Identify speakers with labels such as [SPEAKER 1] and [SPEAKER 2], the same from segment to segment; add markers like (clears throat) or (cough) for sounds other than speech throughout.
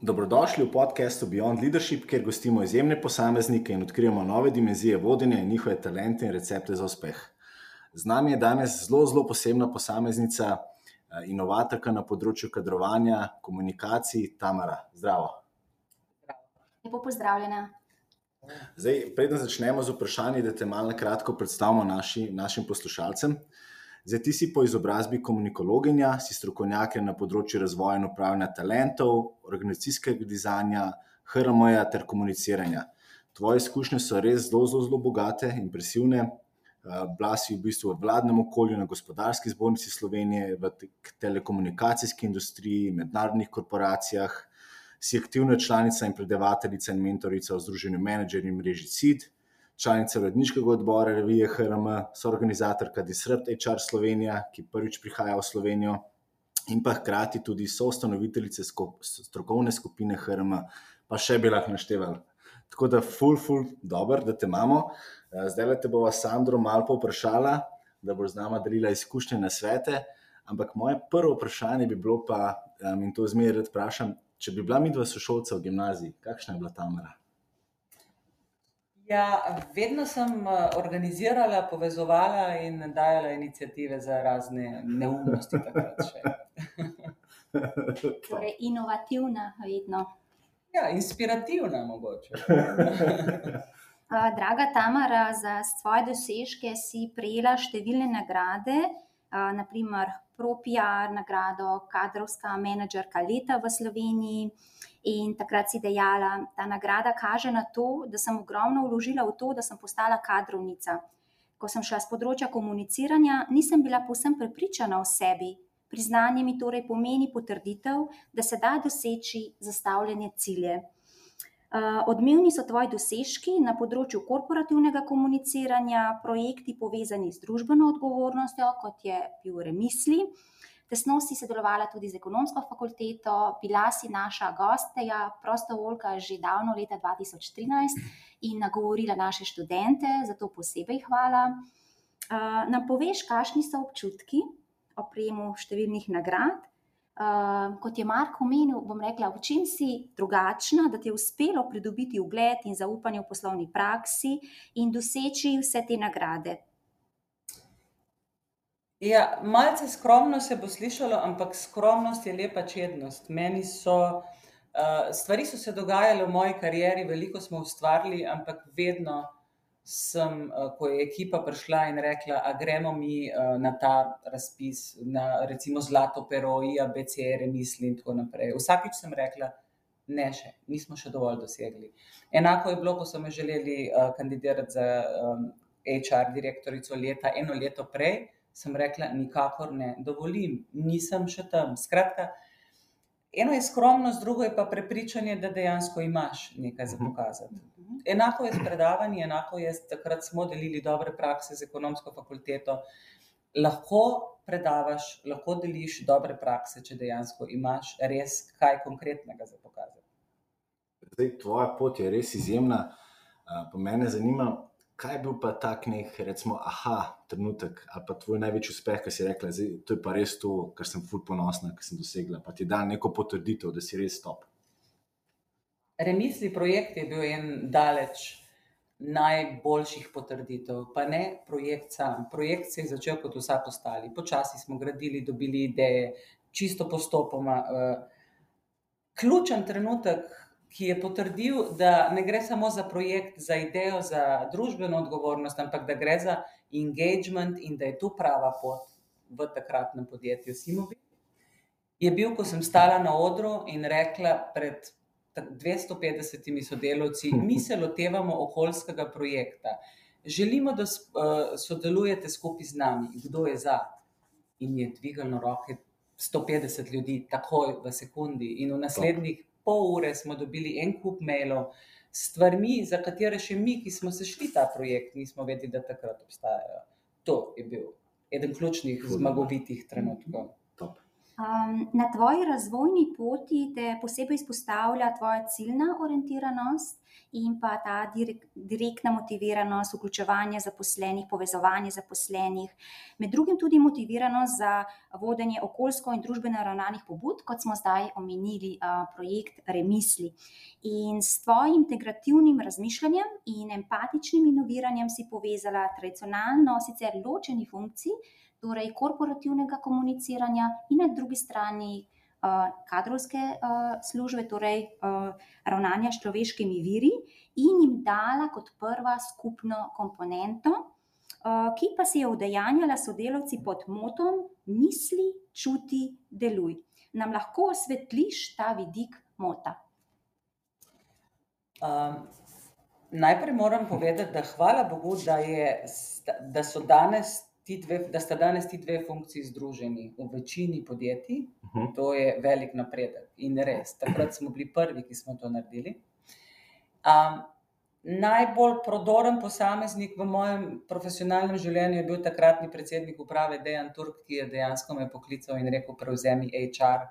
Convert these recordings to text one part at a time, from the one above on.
[SPEAKER 1] Dobrodošli v podkastu Beyond Leadership, kjer gostimo izjemne posameznike in odkrijemo nove dimenzije vodenja in njihove talente in recepte za uspeh. Z nami je danes zelo, zelo posebna posameznica, eh, inovatorka na področju kadrovanja, komunikacij, Tamara. Zdravo.
[SPEAKER 2] Lepo pozdravljena.
[SPEAKER 1] Zdaj, preden začnemo z vprašanji, da te malo na kratko predstavimo naši, našim poslušalcem. Zdaj, ti si po izobrazbi komunikologinja, si strokovnjak na področju razvoja in upravljanja talentov, organizacijskega dizajna, HRM-ja ter komuniciranja. Tvoje izkušnje so res zelo, zelo, zelo bogate, impresivne. Eh, bila si v bistvu v vladnem okolju, na gospodarski zbornici Slovenije, v telekomunikacijski industriji, mednarodnih korporacijah, si aktivna članica in predavateljica in mentorica v Združenju menedžerjev in mreži CID članica uredniškega odbora revije HRM, soorganizatorka Disrupt HR Slovenija, ki prvič prihaja v Slovenijo, in pa hkrati tudi soustanoviteljice strokovne skupine HRM, pa še bi lahko našteval. Tako da, full, full, dobro, da te imamo. Eh, zdaj te bova Sandro malo povprašala, da boš z nama delila izkušnje na svete. Ampak moje prvo vprašanje bi bilo pa, in to zmeraj vprašam, če bi bila midva sošolca v gimnaziji, kakšna je bila Tamara?
[SPEAKER 3] Ja, vedno sem eh, organizirala, povezovala in dajala inicijative za razne neumnosti. (laughs)
[SPEAKER 2] torej, inovativna, vedno.
[SPEAKER 3] Ja, inspirativna, mogoče. (laughs) (laughs)
[SPEAKER 2] Draga Tamara, za svoje dosežke si prejela številne nagrade, naprimer ProPR, nagrado Kadrovska menedžerka leta v Sloveniji. In takrat si dejala, ta nagrada kaže na to, da sem ogromno vložila v to, da sem postala kadrovnica. Ko sem šla z področja komuniciranja, nisem bila povsem prepričana o sebi. Priznanje mi torej pomeni potrditev, da se da doseči zastavljene cilje. Uh, odmevni so tvoji dosežki na področju korporativnega komuniciranja, projekti povezani z družbeno odgovornostjo, kot je bil Remisli. Tesno si sodelovala tudi z ekonomsko fakulteto, bila si naša gostja, prostovoljka že davno leta 2013 in nagovorila naše študente, zato posebej hvala. Uh, nam poveš, kakšni so občutki o prejemu številnih nagrad? Uh, kot je Marko omenil, bom rekla, v čem si drugačna, da ti je uspelo pridobiti ugled in zaupanje v poslovni praksi in doseči vse te nagrade.
[SPEAKER 3] Ja, malce skromno se bo slišalo, ampak skromnost je lepa čednost. Meni so, uh, stvari so se dogajale v moji karieri, veliko smo ustvarili, ampak vedno sem, uh, ko je ekipa prišla in rekla, a gremo mi uh, na ta razpis, na recimo Zlato pero, IABC, remisli in tako naprej. Vsakič sem rekla, ne še, nismo še dovolj dosegli. Enako je bilo, ko so me želeli uh, kandidirati za um, HR direktorico leta, eno leto prej sem rekla, nikakor ne dovolim, nisem še tam. Skratka, eno je skromnost, drugo je pa prepričanje, da dejansko imaš nekaj za mhm. pokazati. Enako je s predavanji, enako je, takrat smo delili dobre prakse z ekonomsko fakulteto. Lahko predavaš, lahko deliš dobre prakse, če dejansko imaš res kaj konkretnega za pokazati.
[SPEAKER 1] Zdaj, tvoja pot je res izjemna. Po mene zanima, kaj je bil pa tak nek, recimo, aha, trenutek ali pa tvoj največji uspeh, ki si rekla, da je pa res to, kar sem ful ponosna, kar sem dosegla, pa ti da neko potrditev, da si res top.
[SPEAKER 3] Remisli projekt je bil en daleč najboljših potrditev, pa ne projekt sam. Projekt se je začel kot vsak ostali. Počasi smo gradili, dobili ideje, čisto postopoma. Uh, ključen trenutek, ki je potrdil, da ne gre samo za projekt, za idejo, za družbeno odgovornost, ampak da gre za engagement in da je tu prava pot v takratnem podjetju Simovi. Je bil, ko sem stala na odru in rekla pred 250 sodelavci, mi se lotevamo okoljskega projekta. Želimo, da uh, sodelujete skupaj z nami, kdo je za. In je dvignilo roke 150 ljudi, takoj v sekundi, in v naslednjih pol ure smo dobili en kup mailov s stvarmi, za katere še mi, ki smo se šli ta projekt, nismo vedeli, da takrat obstajajo. To je bil eden ključnih zmagovitih trenutkov.
[SPEAKER 2] Um, na tvoji razvojni poti te posebej izpostavlja tvoja ciljna orientiranost in pa ta direk, direktna motiviranost, vključevanje zaposlenih, povezovanje zaposlenih, med drugim tudi motiviranost za vodenje okoljsko in družbeno ravnanih pobud, kot smo zdaj omenili, uh, projekt Remisli. In s tvojim integrativnim razmišljanjem in empatičnim inoviranjem si povezala tradicionalno, sicer ločeni funkciji, torej korporativnega komuniciranja, in na drugi strani uh, kadrovske uh, službe, torej uh, ravnanja s človeškimi viri, in jim dala kot prva skupno komponento, ki pa se je udejanjala sodelavci pod motom: misli, čuti, deluj. Nam lahko osvetliš ta vidik mota?
[SPEAKER 3] Um, najprej moram povedati, da hvala Bogu, da, je, da so danes dve, da sta danes ti dve funkciji združeni v večini podjetij, uh -huh. to je velik napredek in res. Takrat smo bili prvi, ki smo to naredili. Um, najbolj prodoren posameznik v mojem profesionalnem življenju je bil takratni predsednik uprave Dejan Turk, ki je dejansko me poklical in rekel: Prevzemi HR,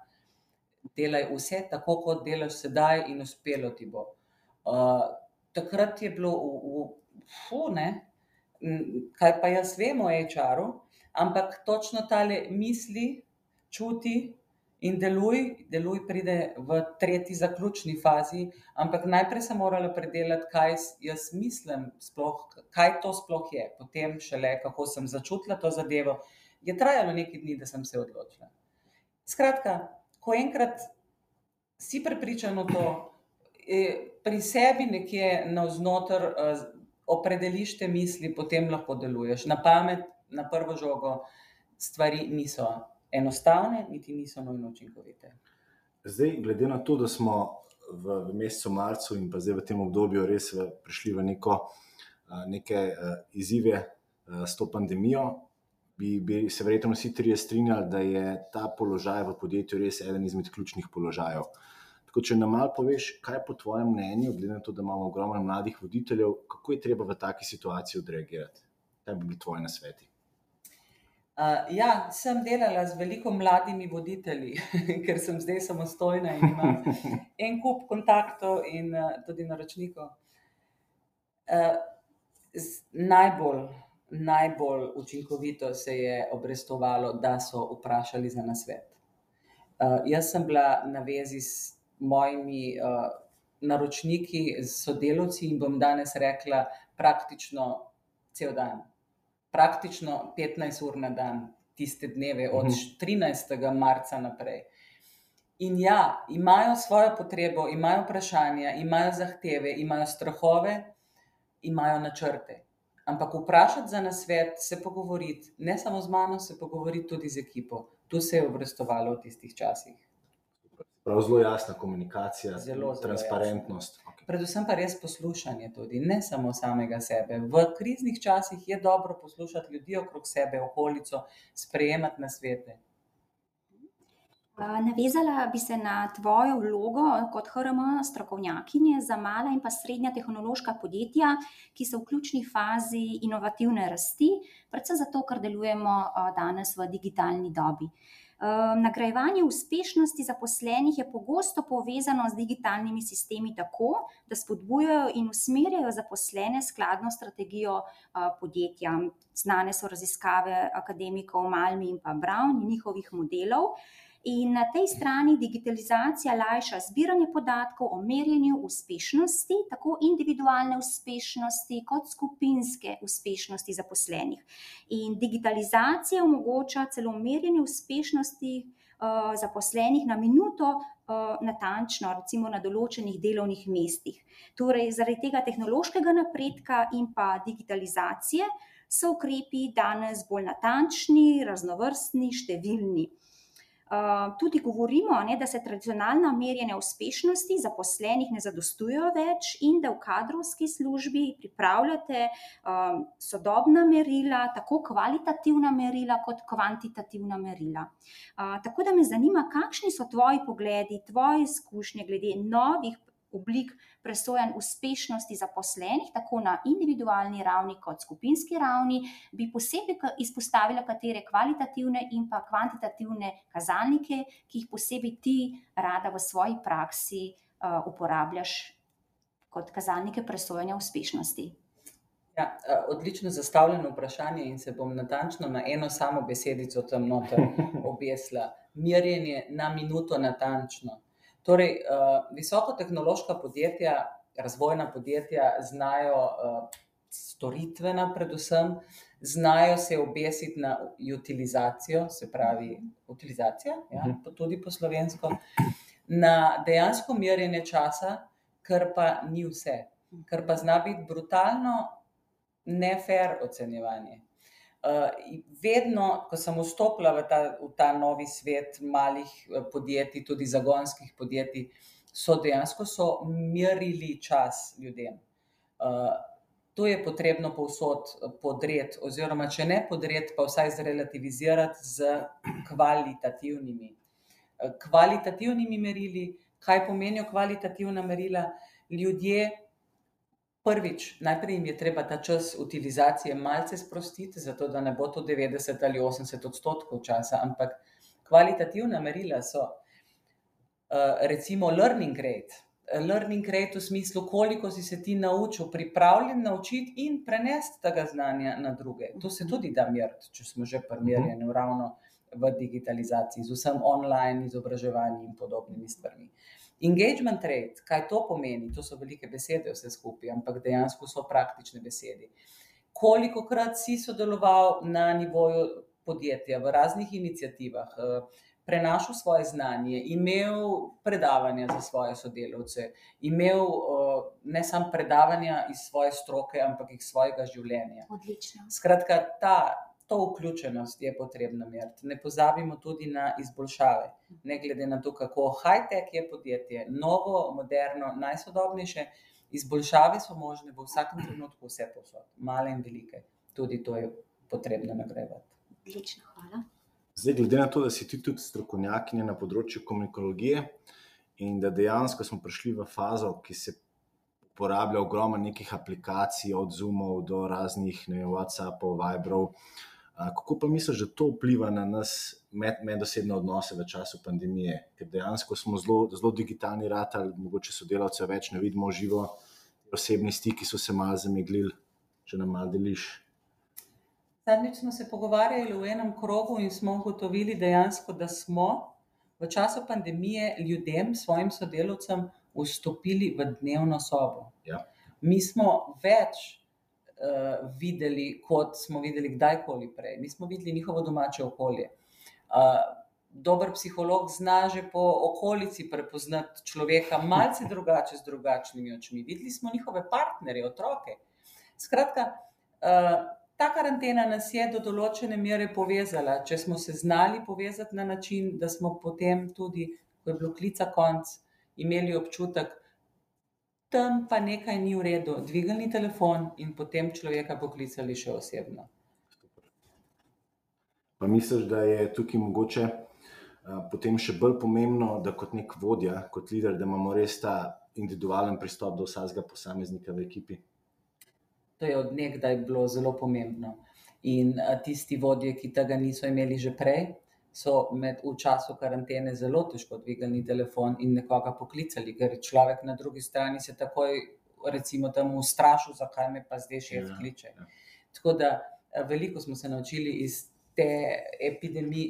[SPEAKER 3] delaj vse tako, kot delaš sedaj, in uspelo ti bo. Uh, takrat je bilo, v, v, fu, ne, kaj pa jaz vem o HR-u, ampak točno tale misli, čuti in deluj, deluj pride v tretji zaključni fazi, ampak najprej sem morala predelati, kaj jaz mislim, sploh, kaj to sploh je, potem šele, kako sem začutila to zadevo. Je trajalo nekaj dni, da sem se odločila. Skratka, ko enkrat si prepričan v to, pri sebi nekje navznoter opredeliš te misli, potem lahko deluješ. Na pamet, na prvo žogo, stvari niso enostavne, niti niso nujno učinkovite.
[SPEAKER 1] Zdaj, glede na to, da smo v, v mesecu marcu in pa zdaj v tem obdobju res v, prišli v neko, neke izzive s to pandemijo, bi, bi se verjetno vsi trije strinjali, da je ta položaj v podjetju res eden izmed ključnih položajev. Tako, če nam malo poveš, kaj po tvojem mnenju, glede na to, da imamo ogromno mladih voditeljev, kako je treba v taki situaciji odreagirati? Kaj bi bili tvoji nasveti?
[SPEAKER 3] Uh, ja, sem delala z veliko mladimi voditelji, (laughs) ker sem zdaj samostojna in imam (laughs) en kup kontaktov in uh, tudi naročnikov. Uh, najbolj, najbolj učinkovito se je obrestovalo, da so vprašali za nasvet. Uh, jaz sem bila na vezi s mojimi uh, naročniki, sodelavci in bom danes rekla, praktično cel dan, praktično 15 ur na dan, tiste dneve, od 13. Mhm. marca naprej. In ja, imajo svojo potrebo, imajo vprašanja, imajo zahteve, imajo strahove, imajo načrte. Ampak vprašati za nasvet, se pogovoriti, ne samo z mano, se pogovoriti tudi z ekipo. Tu se je obrestovalo v tistih časih.
[SPEAKER 1] Prav zelo jasna komunikacija, zelo, zelo transparentnost.
[SPEAKER 3] Okay. Predvsem pa res poslušanje, tudi ne samo samega sebe. V kriznih časih je dobro poslušati ljudi okrog sebe, okolico, sprejemati na svete.
[SPEAKER 2] Navezala bi se na tvojo vlogo kot HRM strokovnjakinje za mala in pa srednja tehnološka podjetja, ki so v ključni fazi inovativne rasti, predvsem zato, ker delujemo danes v digitalni dobi. Ehm, nagrajevanje uspešnosti zaposlenih je pogosto povezano z digitalnimi sistemi tako, da spodbujajo in usmerjajo zaposlene skladno s strategijo podjetja. Znane so raziskave akademikov Malmi in pa Brown in njihovih modelov. In na tej strani digitalizacija lajša zbiranje podatkov o merjenju uspešnosti, tako individualne uspešnosti, kot skupinske uspešnosti zaposlenih. In digitalizacija omogoča celo merjenje uspešnosti uh, zaposlenih na minuto, uh, natančno, recimo na določenih delovnih mestih. Torej, zaradi tega tehnološkega napredka in pa digitalizacije so ukrepi danes bolj natančni, raznovrstni, številni. Uh, tudi govorimo, ne, da se tradicionalna merjenja uspešnosti zaposlenih ne zadostujejo več, in da v kadrovski službi pripravljate uh, sodobna merila, tako kvalitativna merila, kot kvantitativna merila. Uh, tako da me zanima, kakšni so tvoji pogledi, tvoje izkušnje glede novih oblik presojanj uspešnosti zaposlenih, tako na individualni ravni kot skupinski ravni, bi posebej izpostavila katere kvalitativne in pa kvantitativne kazalnike, ki jih posebej ti rada v svoji praksi uporabljaš kot kazalnike presojanja uspešnosti.
[SPEAKER 3] Ja, odlično zastavljeno vprašanje in se bom natančno na eno samo besedico tam noter (laughs) obesila. Merjenje na minuto natančno. Torej, visokotehnološka podjetja, razvojna podjetja znajo, storitvena predvsem, znajo se obesiti na utilizacijo, se pravi utilizacija, ja, tudi po slovensko, na dejansko merjenje časa, kar pa ni vse. Kar pa zna biti brutalno nefer ocenjevanje. Vedno, ko sem vstopila v ta, v ta novi svet malih podjetij, tudi zagonskih podjetij, so dejansko so merili čas ljudem. to je potrebno povsod podreti, oziroma če ne podreti, pa vsaj zrelativizirati s kvalitativnimi. kvalitativnimi merili, kaj pomenijo kvalitativna merila? Ljudje, prvič, najprej jim je treba ta čas utilizacije malce sprostiti, zato da ne bo to devetdeset ali osemdeset odstotkov časa, ampak kvalitativna merila so, recimo learning rate. Learning rate v smislu, koliko si se ti naučil, pripravljen naučiti in prenesti tega znanja na druge. To se tudi da meriti, če smo že pri merjenju ravno v digitalizaciji, z vsem online izobraževanjem in podobnimi stvarmi. Engagement rate, kaj to pomeni? To so velike besede vse skupaj, ampak dejansko so praktične besede. Kolikokrat si sodeloval na nivoju podjetja v raznih iniciativah, prenašal svoje znanje, imel predavanja za svoje sodelavce, imel, ne samo predavanja iz svoje stroke, ampak iz svojega življenja.
[SPEAKER 2] Odlično.
[SPEAKER 3] Skratka, ta, to vključenost je potrebno meriti. Ne pozabimo tudi na izboljšave. Ne glede na to, kako high-tech je podjetje, novo, moderno, najsodobnejše, izboljšave so možne v vsakem trenutku vsepovsod, male in velike. Tudi to je potrebno nagrajevati.
[SPEAKER 2] Odlično, hvala.
[SPEAKER 1] Zdaj, glede na to, da si ti tudi strokovnjakinja na področju komunikologije in da dejansko smo prišli v fazo, ki se uporablja ogromno nekih aplikacij, od Zoomov do raznih, ne vem, Whatsappov, Viberov, kako pa misliš, da to vpliva na nas medosebne odnose v času pandemije? Ker dejansko smo zelo, zelo digitalni ratali, mogoče sodelavcev več ne vidimo živo, osebni stiki so se malo zameglili. Če nam malo deliš.
[SPEAKER 3] Zadnjič smo se pogovarjali v enem krogu in smo ugotovili dejansko, da smo v času pandemije ljudem, svojim sodelavcem vstopili v dnevno sobo.
[SPEAKER 1] Ja.
[SPEAKER 3] Mi smo več, videli, kot smo videli kdajkoli prej. Mi smo videli njihovo domače okolje. dober psiholog zna že po okolici prepoznati človeka malce (laughs) drugače, z drugačnimi očmi. Videli smo njihove partnerje, otroke. Skratka, ta karantena nas je do določene mere povezala, če smo se znali povezati na način, da smo potem tudi, ko je bilo klica konec, imeli občutek: "Tam pa nekaj ni v redu." Dvignili telefon in potem človeka poklicali še osebno.
[SPEAKER 1] Pa misliš, da je tukaj mogoče, potem še bolj pomembno, da kot neki vodja, kot lider, da imamo res ta individualni pristop do vsakega posameznika v ekipi?
[SPEAKER 3] To je od nekdaj bilo zelo pomembno. In, tisti vodje, ki tega niso imeli že prej, so med, v času karantene zelo težko dvignili telefon in nekoga poklicali, ker človek na drugi strani se takoj recimo temu ustrašil, zakaj me pa zdaj šef kliče. Tako da, veliko smo se naučili iz te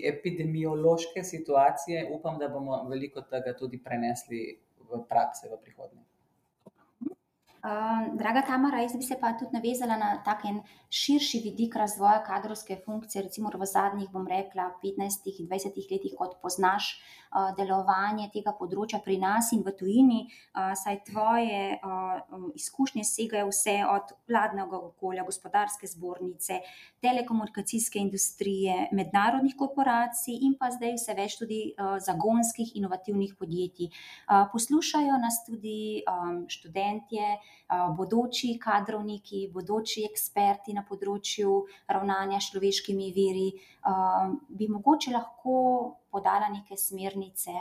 [SPEAKER 3] epidemiološke situacije, upam, da bomo veliko tega tudi prenesli v prakse v prihodnje.
[SPEAKER 2] Draga Tamara, jaz bi se pa tudi navezala na tak en širši vidik razvoja kadrovske funkcije, recimo v zadnjih, bom rekla, petnajstih, dvajsetih letih, kot poznaš, delovanje tega področja pri nas in v tujini, saj tvoje, izkušnje segajo vse od vladnega okolja, gospodarske zbornice, telekomunikacijske industrije, mednarodnih korporacij in pa zdaj vse več tudi, zagonskih inovativnih podjetij. poslušajo nas tudi, študentje, bodoči kadrovniki, bodoči eksperti na področju ravnanja s človeškimi viri, bi mogoče lahko podala neke smernice,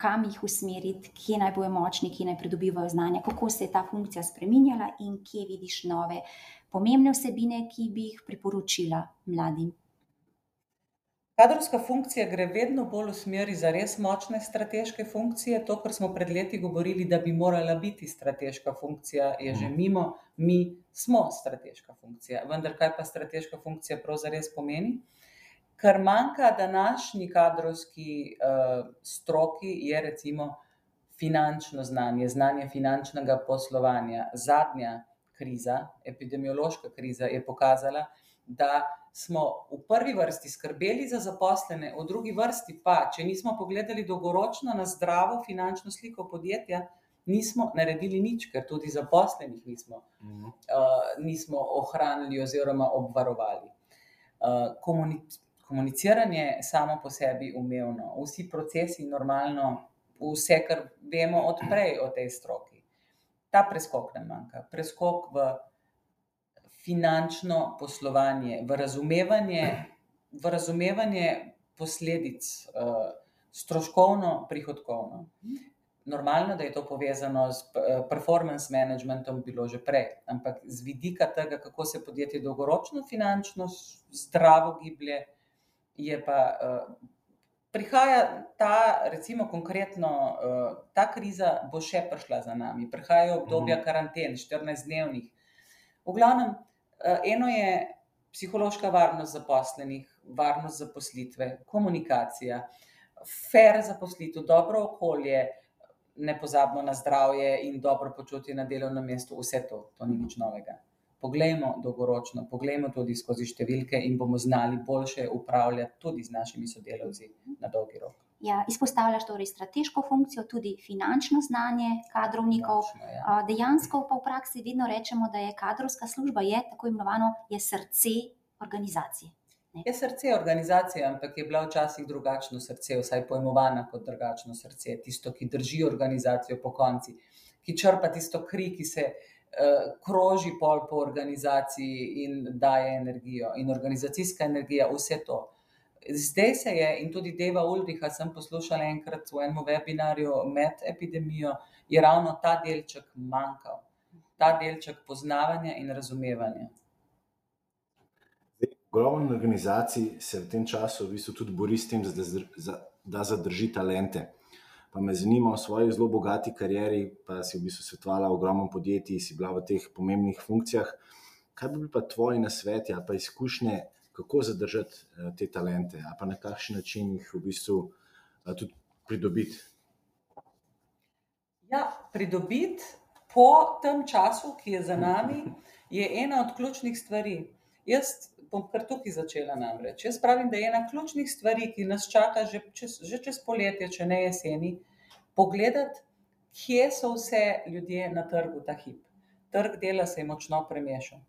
[SPEAKER 2] kam jih usmeriti, kje naj bojo močni, kje naj pridobivajo znanje, kako se je ta funkcija spreminjala in kje vidiš nove pomembne vsebine, ki bi jih priporočila mladim.
[SPEAKER 3] Kadrovska funkcija gre vedno bolj v smeri zares močne strateške funkcije. To, kar smo pred leti govorili, da bi morala biti strateška funkcija, je že mimo. Mi smo strateška funkcija. Vendar kaj pa strateška funkcija prav zares pomeni? Kar manjka današnji kadrovski, stroki, je recimo finančno znanje, znanje finančnega poslovanja. Zadnja kriza, epidemiološka kriza, je pokazala, da smo v prvi vrsti skrbeli za zaposlene, v drugi vrsti pa, če nismo pogledali dolgoročno na zdravo finančno sliko podjetja, nismo naredili nič, ker tudi zaposlenih nismo, nismo ohranili oziroma obvarovali. komuniciranje samo po sebi umevno, vsi procesi normalno, vse, kar vemo od prej o tej stroki. Ta preskok nam manjka, preskok v finančno poslovanje, v razumevanje, v razumevanje posledic, stroškovno-prihodkovno. Normalno, da je to povezano s performance managementom, bilo že prej, ampak z vidika tega, kako se podjetje dolgoročno finančno zdravo giblje, je pa, prihaja ta, recimo konkretno, ta kriza bo še prišla za nami, prihajajo obdobja karanten, štirinajstdnevnih. V glavnem, eno je psihološka varnost zaposlenih, varnost zaposlitve, komunikacija, fer zaposlitev, dobro okolje, ne pozabimo na zdravje in dobro počutje na delovnem mestu, vse to, to ni nič novega. Poglejmo dolgoročno, poglejmo tudi skozi številke in bomo znali boljše upravljati tudi z našimi sodelavci na dolgi rok.
[SPEAKER 2] Ja, izpostavljaš torej strateško funkcijo, tudi finančno znanje kadrovnikov,
[SPEAKER 3] Končno, ja.
[SPEAKER 2] dejansko pa v praksi vedno rečemo, da je kadrovska služba, je tako imenovano, je srce organizacije.
[SPEAKER 3] Je srce organizacije, ampak je bila včasih drugačno srce, vsaj pojmovana kot drugačno srce, tisto, ki drži organizacijo pokonci, ki črpa tisto kri, ki se, kroži pol po organizaciji in daje energijo. In organizacijska energija, vse to. Zdaj se je, in tudi Dava Ulricha sem poslušala enkrat v enem webinarju med epidemijo, je ravno ta delček manjkal. Ta delček poznavanja in razumevanja.
[SPEAKER 1] Ogromno organizacij se v tem času v bistvu tudi bori s tem, da zadrži talente. Pa me zanima, v svoji zelo bogati karieri pa si v bistvu svetovala ogromno podjetij, si bila v teh pomembnih funkcijah, kaj bi bili pa tvoji nasveti ali pa izkušnje, kako zadržati, te talente ali pa na kakšen način jih v bistvu, tudi pridobiti?
[SPEAKER 3] Ja, pridobiti po tem času, ki je za nami, je ena od ključnih stvari. Jaz bom kar tukaj začela namreč, jaz pravim, da je ena ključnih stvari, ki nas čaka že čez, že čez poletje, če ne jeseni, pogledati, kje so vse ljudje na trgu ta hip. Trg dela se je močno premešal.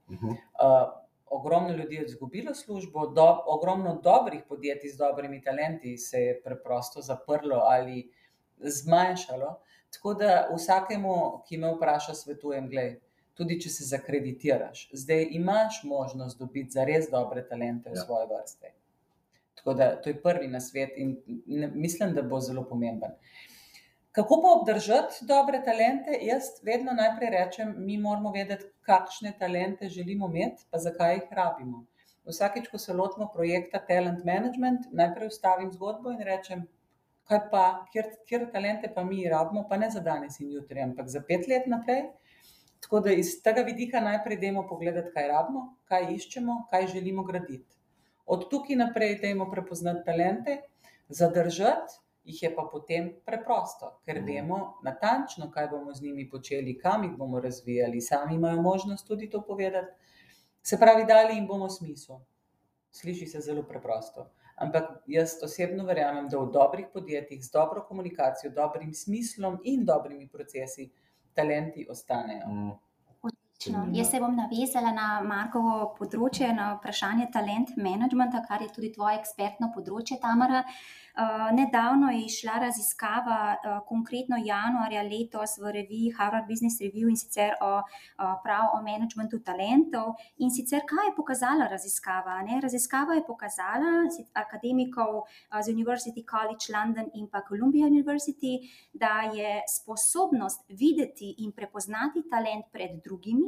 [SPEAKER 3] Ogromno ljudi je izgubilo službo, ogromno dobrih podjetij z dobrimi talenti se je preprosto zaprlo ali zmanjšalo, tako da vsakemu, ki me vpraša, svetujem: "Glej, tudi če se zakreditiraš, zdaj imaš možnost dobiti zares dobre talente v svoje vrste." Tako da to je prvi nasvet in mislim, da bo zelo pomemben. Kako pa obdržati dobre talente? Jaz vedno najprej rečem: "Mi moramo vedeti, kakšne talente želimo imeti pa zakaj jih rabimo." Vsakič, ko se lotimo projekta talent management, najprej ustavim zgodbo in rečem: "Kaj pa, katere talente pa mi rabimo, pa ne za danes in jutri, ampak za pet let naprej?" Tako da iz tega vidika najprej dajmo pogledati, kaj rabimo, kaj iščemo, kaj želimo graditi. Od tukaj naprej dajmo prepoznati talente, zadržati jih je pa potem preprosto, ker vemo natančno, kaj bomo z njimi počeli, kam jih bomo razvijali, sami imajo možnost tudi to povedati. Se pravi, dali jim bomo smisel. Sliši se zelo preprosto, ampak jaz osebno verjamem, da v dobrih podjetjih z dobro komunikacijo, dobrim smislom in dobrimi procesi talenti ostanejo.
[SPEAKER 2] No, jaz se bom navezala na Markovo področje, na vprašanje talent managementa, kar je tudi tvoje ekspertno področje, Tamara. Uh, nedavno je išla raziskava, uh, konkretno januarja letos v reviji Harvard Business Review in sicer o, uh, prav o managementu talentov. In sicer, kaj je pokazala raziskava? Ne? Raziskava je pokazala akademikov z University College London in pa Columbia University, da je sposobnost videti in prepoznati talent pred drugimi,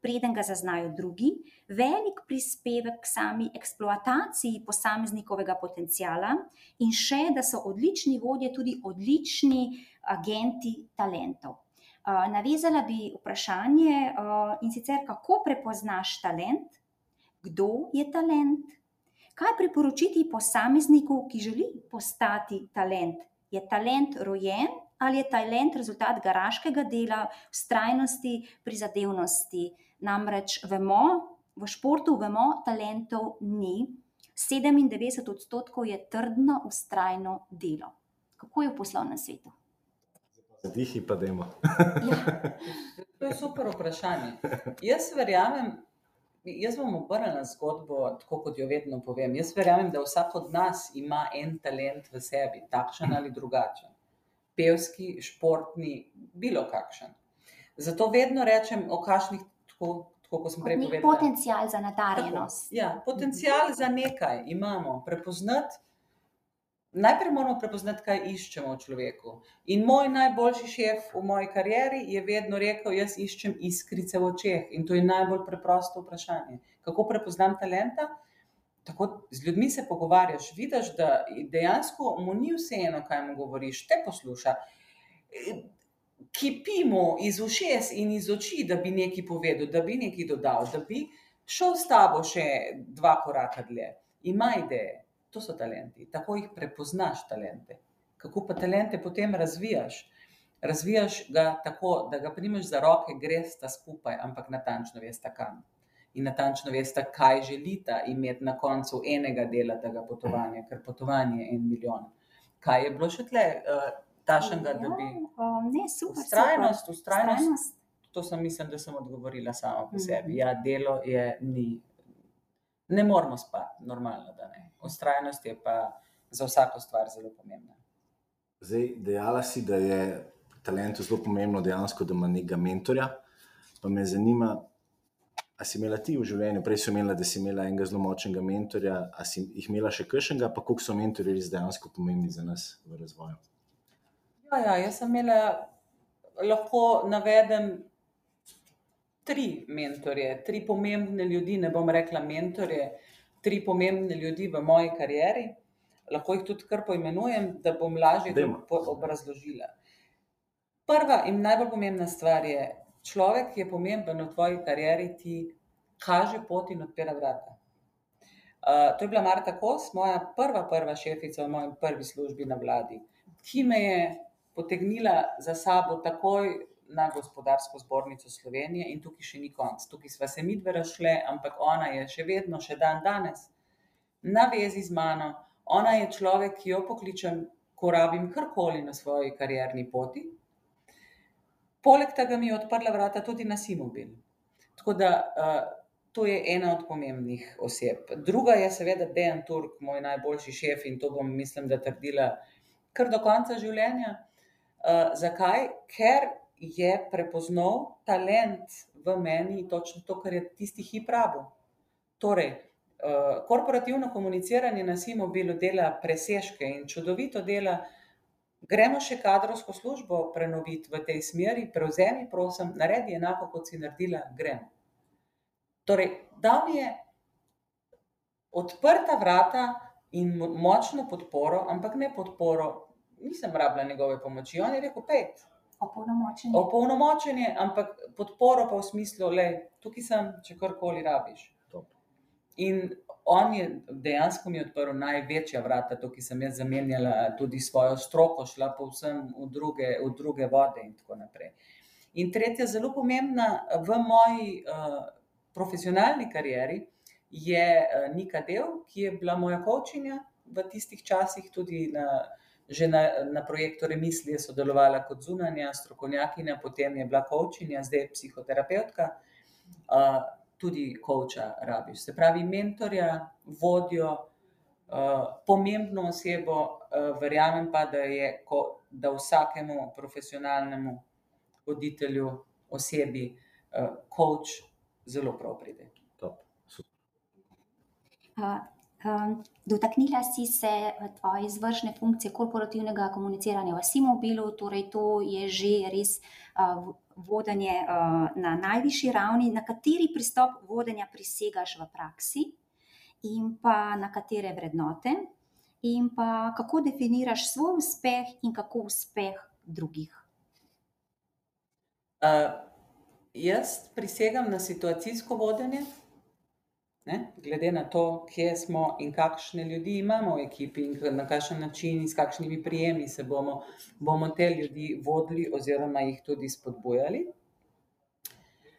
[SPEAKER 2] preden ga zaznajo drugi, velik prispevek k sami eksploataciji posameznikovega potencijala, in še, da so odlični vodje tudi odlični agenti talentov. Navezala bi vprašanje in sicer, kako prepoznaš talent, kdo je talent, kaj priporočiti posamezniku, ki želi postati talent. Je talent rojen ali je talent rezultat garaškega dela, vztrajnosti, prizadevnosti? Namreč vemo, v športu vemo, talentov ni, 97 odstotkov je trdno, ustrajno delo. Kako je v poslovnem svetu?
[SPEAKER 1] Zadihi pa demo.
[SPEAKER 3] ja. To je super vprašanje. Jaz verjamem, jaz bom obrnila zgodbo, tako kot jo vedno povem. Jaz verjamem, da vsak od nas ima en talent v sebi, takšen ali drugačen. Pevski, športni, bilo kakšen. Zato vedno rečem, o kakšnih tako, tako kot sem prej povedal.
[SPEAKER 2] Potencijal za nadarjenost.
[SPEAKER 3] Ja, potencijal za nekaj imamo, prepoznati. Najprej moramo prepoznati, kaj iščemo v človeku. In moj najboljši šef v moji karieri je vedno rekel: Jaz iščem iskrice v očeh. In to je najbolj preprosto vprašanje. Kako prepoznam talenta? Tako z ljudmi se pogovarjaš, vidiš, da dejansko mu ni vseeno, kaj mu govoriš, te posluša kipimo iz ušes in iz oči, da bi nekaj povedal, da bi nekaj dodal, da bi šel s tabo še dva koraka dlje. Ima ideje, to so talenti, tako jih prepoznaš, talente. Kako pa talente potem razvijaš? Razvijaš ga tako, da ga primeš za roke, greš ta skupaj, ampak natančno veš, kam. In natančno veš, kaj želita imeti na koncu enega dela tega potovanja, ker potovanje je en milijon. Kaj je bilo še tle? Uh, tašnega, da bi.
[SPEAKER 2] Ja, ne, super.
[SPEAKER 3] Ustrajnost, ustrajnost. To sem mislim, da sem odgovorila sama po sebi.
[SPEAKER 2] Mhm.
[SPEAKER 3] Ja, delo je ni. Ne moramo spati, normalno, da ne. Ustrajnost je pa za vsako stvar zelo pomembna.
[SPEAKER 1] Zdaj, dejala si, da je talentu zelo pomembno dejansko, da ima nekega mentorja. Pa me zanima, a si imela ti v življenju, prej si imela, da si imela enega zelo močnega mentorja, a si jih imela še kršnega, pa koliko so mentorji res dejansko pomembni za nas v razvoju.
[SPEAKER 3] Ja, ja, jaz sem imela, lahko navedem tri mentorje, tri pomembne ljudi, ne bom rekla mentorje, tri pomembne ljudi v moji karieri. Lahko jih tudi kar poimenujem, da bom lažje obrazložila. Prva in najbolj pomembna stvar je, človek, ki je pomemben v tvoji karieri, ti kaže pot in odpira vrata. Uh, to je bila Marta Kos, moja prva, prva šefica v moji prvi službi na vladi, ki me je potegnila za sabo takoj na gospodarsko zbornico Slovenije, in tukaj še ni konc. Tukaj smo se mi dve rašle, ampak ona je še vedno, še dan danes, na vezi z mano. Ona je človek, ki jo pokličem, ko rabim karkoli na svoji karierni poti. Poleg tega mi je odprla vrata tudi na Simobil. Tako da uh, to je ena od pomembnih oseb. Druga je seveda Dejan Turk, moj najboljši šef in to bom, mislim, da trdila kar do konca življenja. Uh, zakaj? Ker je prepoznal talent v meni, točno to, kar je tisti hip rabo. Torej, uh, korporativno komuniciranje na Simobilu dela presežke in čudovito dela. Gremo še kadrovsko službo prenoviti v tej smeri, prevzemi, prosim, naredi enako, kot si naredila, grem. Torej, da mi je odprta vrata in močno podporo, ampak ne podporo nisem rabila njegove pomoči. On je rekel: pet.
[SPEAKER 2] Opolnomočenje.
[SPEAKER 3] Opolnomočenje, ampak podporo pa v smislu, da tukaj sem, če karkoli rabiš. In on je dejansko mi odprl največja vrata, tukaj sem jaz zamenjala tudi svojo stroko, šla povsem v druge, v druge vode in tako naprej. In tretja, zelo pomembna v moji uh, profesionalni karieri, je uh, Nika Del, ki je bila moja kočinja v tistih časih, tudi na že na, na projektu Remisli je sodelovala kot zunanja strokovnjakinja, potem je bila kočinja, zdaj je psihoterapeutka. uh, tudi koča rabiš. Se pravi, mentorja, vodjo, uh, pomembno osebo, uh, verjamem pa, da je ko, da vsakemu profesionalnemu voditelju, osebi, koč uh, zelo prav pride.
[SPEAKER 2] Uh, um, dotaknila si se tvoje izvršne funkcije korporativnega komuniciranja v Simobilu, torej to je že res uh, vodenje uh, na najvišji ravni. Na kateri pristop vodenja prisegaš v praksi, in pa na katere vrednote, in pa kako definiraš svoj uspeh in kako uspeh drugih.
[SPEAKER 3] Uh, jaz prisegam na situacijsko vodenje, ne? glede na to, kje smo in kakšne ljudi imamo v ekipi, in na kakšen način, in s kakšnimi prijemi se bomo, bomo te ljudi vodili, oziroma jih tudi spodbujali.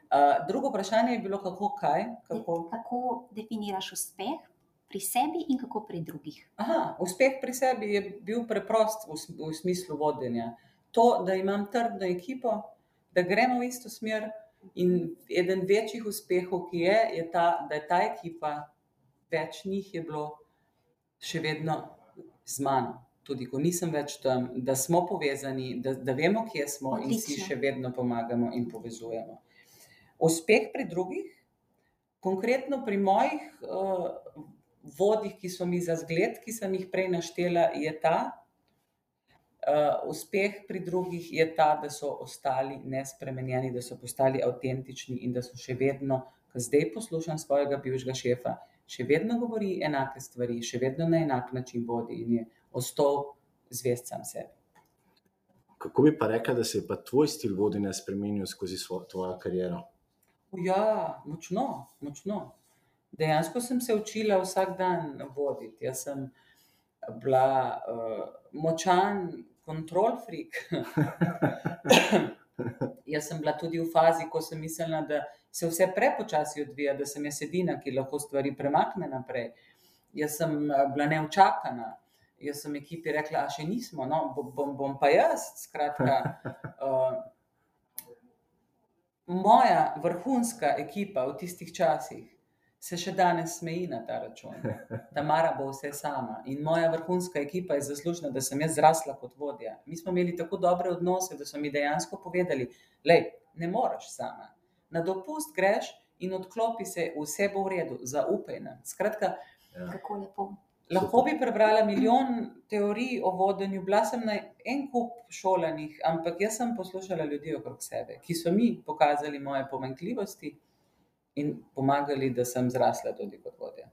[SPEAKER 3] Uh, drugo vprašanje je bilo, kako kaj?
[SPEAKER 2] Kako, kako definiraš uspeh pri sebi in kako pri drugih?
[SPEAKER 3] Aha, uspeh pri sebi je bil preprost v, v smislu vodenja. To, da imam trdno ekipo, da gremo v isto smer, In eden večjih uspehov, ki je, je ta, da je ta ekipa, več njih je bilo še vedno z mano. Tudi ko nisem več tam, da smo povezani, da, da vemo, kje smo Odlično. in si še vedno pomagamo in povezujemo. Uspeh pri drugih, konkretno pri mojih uh, vodih, ki so mi za zgled, ki sem jih prej naštela, je ta, Uh, uspeh pri drugih je ta, da so ostali nespremenjeni, da so postali avtentični in da so še vedno, ko zdaj poslušam svojega bivšega šefa, še vedno govori enake stvari, še vedno na enak način vodi in je ostal zvest sam sebi.
[SPEAKER 1] Kako bi pa rekla, da se je pa tvoj stil vodenja spremenil skozi svojo kariero?
[SPEAKER 3] Ja, močno, močno. Dejansko sem se učila vsak dan voditi. Jaz sem bila uh, močan kontrol freak. (laughs) jaz sem bila tudi v fazi, ko sem mislila, da se vse prepočasi odvija, da sem jaz edina, ki lahko stvari premakne naprej. Jaz sem eh, bila neučakana. Jaz sem ekipi rekla, da še nismo, no, bom, bom pa jaz. Skratka, uh, (laughs) moja vrhunska ekipa v tistih časih se še danes smeji na ta račun. Tamara bo vse sama in moja vrhunska ekipa je zaslužna, da sem jaz zrasla kot vodja. Mi smo imeli tako dobre odnose, da so mi dejansko povedali: Le, ne moreš sama. Na dopust greš in odklopi se, vse bo v redu, zaupaj nam. Skratka,
[SPEAKER 2] ja. kako lepo.
[SPEAKER 3] Lahko bi prebrala milijon teorij o vodenju, bila sem na en kup šolanih, ampak jaz sem poslušala ljudi okrog sebe, ki so mi pokazali moje pomankljivosti in pomagali, da sem zrasla tudi kot vodja.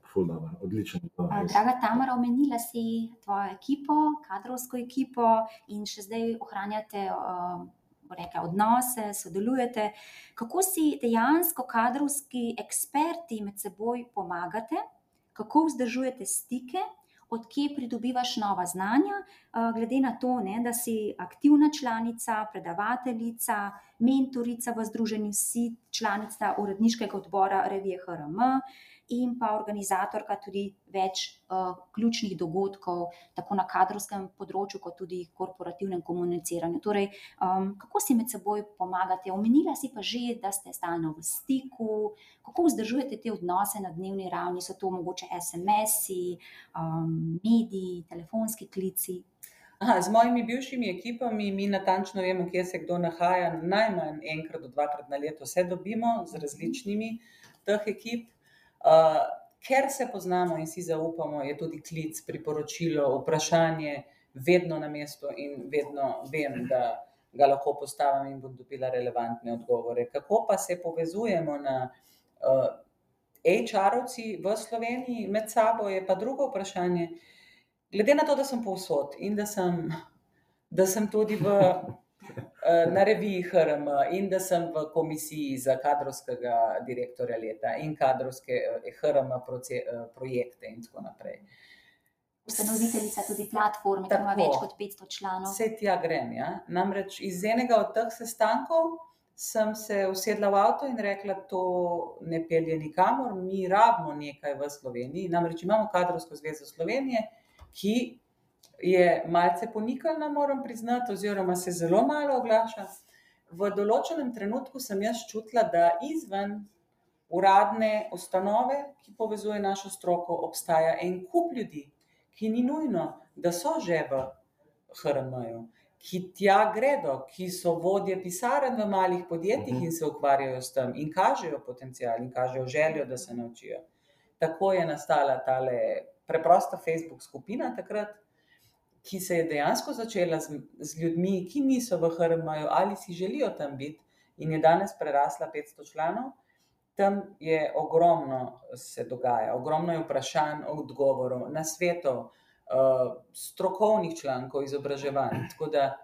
[SPEAKER 1] Odlično.
[SPEAKER 2] Draga Tamara, omenila si tvojo ekipo, kadrovsko ekipo in še zdaj ohranjate. Uh, Rekla, odnose, sodelujete. Kako si dejansko kadrovski eksperti med seboj pomagate, kako vzdržujete stike, odkje pridobivaš nova znanja, glede na to, ne, da si aktivna članica, predavateljica, mentorica v Združenju SID, članica uredniškega odbora revije HRM in pa organizatorka tudi več uh, ključnih dogodkov, tako na kadrovskem področju, kot tudi korporativnem komuniciranju. Torej, um, kako si med seboj pomagate? Omenila si pa že, da ste stalno v stiku, kako vzdržujete te odnose na dnevni ravni, so to mogoče SMS-i, um, mediji, telefonski klici.
[SPEAKER 3] Aha, z mojimi bivšimi ekipami mi natančno vemo, kje se kdo nahaja. Najmanj enkrat do dvakrat na leto se dobimo z različnimi teh ekip. Uh, ker se poznamo in si zaupamo, je tudi klic, priporočilo, vprašanje vedno na mestu in vedno vem, da ga lahko postavim in bom dobila relevantne odgovore. Kako pa se povezujemo na uh, HR-ovci v Sloveniji med sabo, je pa drugo vprašanje. Glede na to, da sem povsod in da sem, da sem tudi v Eh, na reviji HRM in da sem v komisiji za kadrovskega direktorja leta in kadrovske eh, HRM eh, projekte in tako naprej.
[SPEAKER 2] Ustanoviteljica tudi platforme, ki ima več kot 500 članov.
[SPEAKER 3] Vse tja grem. Ja? Namreč iz enega od teh sestankov sem se usedla v avto in rekla, to ne pelje nikamor, mi rabimo nekaj v Sloveniji. Namreč imamo kadrovsko zvezo Slovenije, ki je malce ponikala, moram priznati, oziroma se zelo malo oglaša. V določenem trenutku sem jaz čutila, da izven uradne ustanove, ki povezuje našo stroko, obstaja en kup ljudi, ki ni nujno, da so že v HRM-ju, ki tja gredo, ki so vodje pisarn v malih podjetjih in se ukvarjajo s tem in kažejo potencial in kažejo željo, da se naučijo. Tako je nastala tale preprosta Facebook skupina takrat, ki se je dejansko začela z, z ljudmi, ki niso v HRM-ju ali si želijo tam biti, in je danes prerasla 500 članov. Tam je ogromno se dogaja, ogromno je vprašanj, odgovorov, nasvetov, uh, strokovnih člankov, izobraževanj. (clears throat) Tako da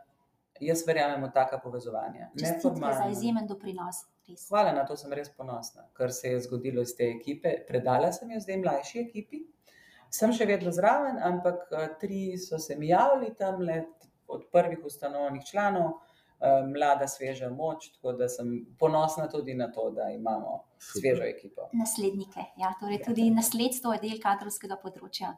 [SPEAKER 3] jaz verjamem v taka povezovanja.
[SPEAKER 2] Za izjemen doprinos. Res.
[SPEAKER 3] Hvala, na to sem res ponosna, kar se je zgodilo iz te ekipe. Predala sem jo zdaj mlajši ekipi, sem še vedno zraven, ampak uh, tri so se mi javili tam, od prvih ustanovnih članov. Eh, mlada, sveža moč, tako da sem ponosna tudi na to, da imamo svežo ekipo.
[SPEAKER 2] Naslednike. Ja, torej tudi ja. nasledstvo je del kadrovskega področja,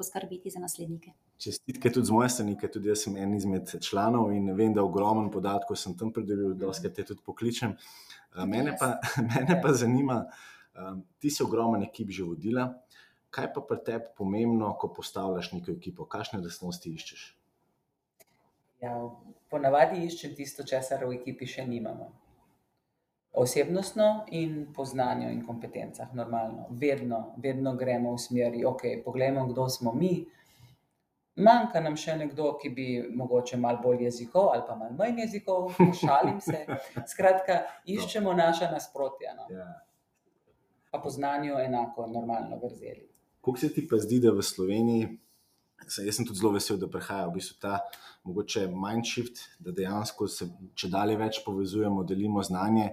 [SPEAKER 2] poskrbeti za naslednike.
[SPEAKER 1] Čestitke tudi z moje strani, ker tudi jaz sem en izmed članov in vem, da ogromno podatkov sem tam predelil, da vse te tudi pokličem. Eh, (laughs) mene pa, mene pa zanima, um, ti si ogromen ekip že vodila. Kaj pa pri tebi pomembno, ko postavljaš neko ekipo? Kakšne lastnosti iščeš?
[SPEAKER 3] Ja, ponavadi iščem tisto, česar v ekipi še nimamo. Osebnostno in po znanju in kompetencah, normalno. Vedno, vedno gremo v smeri, ok, poglejmo, kdo smo mi. Manjka nam še nekdo, ki bi mogoče malo bolj jezikov ali pa malo manj jezikov, šalim se. (laughs) Skratka, iščemo naša nasprotja. No. Ja. Pa po znanju enako, normalno vrzeli.
[SPEAKER 1] Kako se ti pa zdi, da v Sloveniji Jaz sem tudi zelo vesel, da prihaja v bistvu ta mogoče mindshift, da dejansko se če dalje več povezujemo, delimo znanje.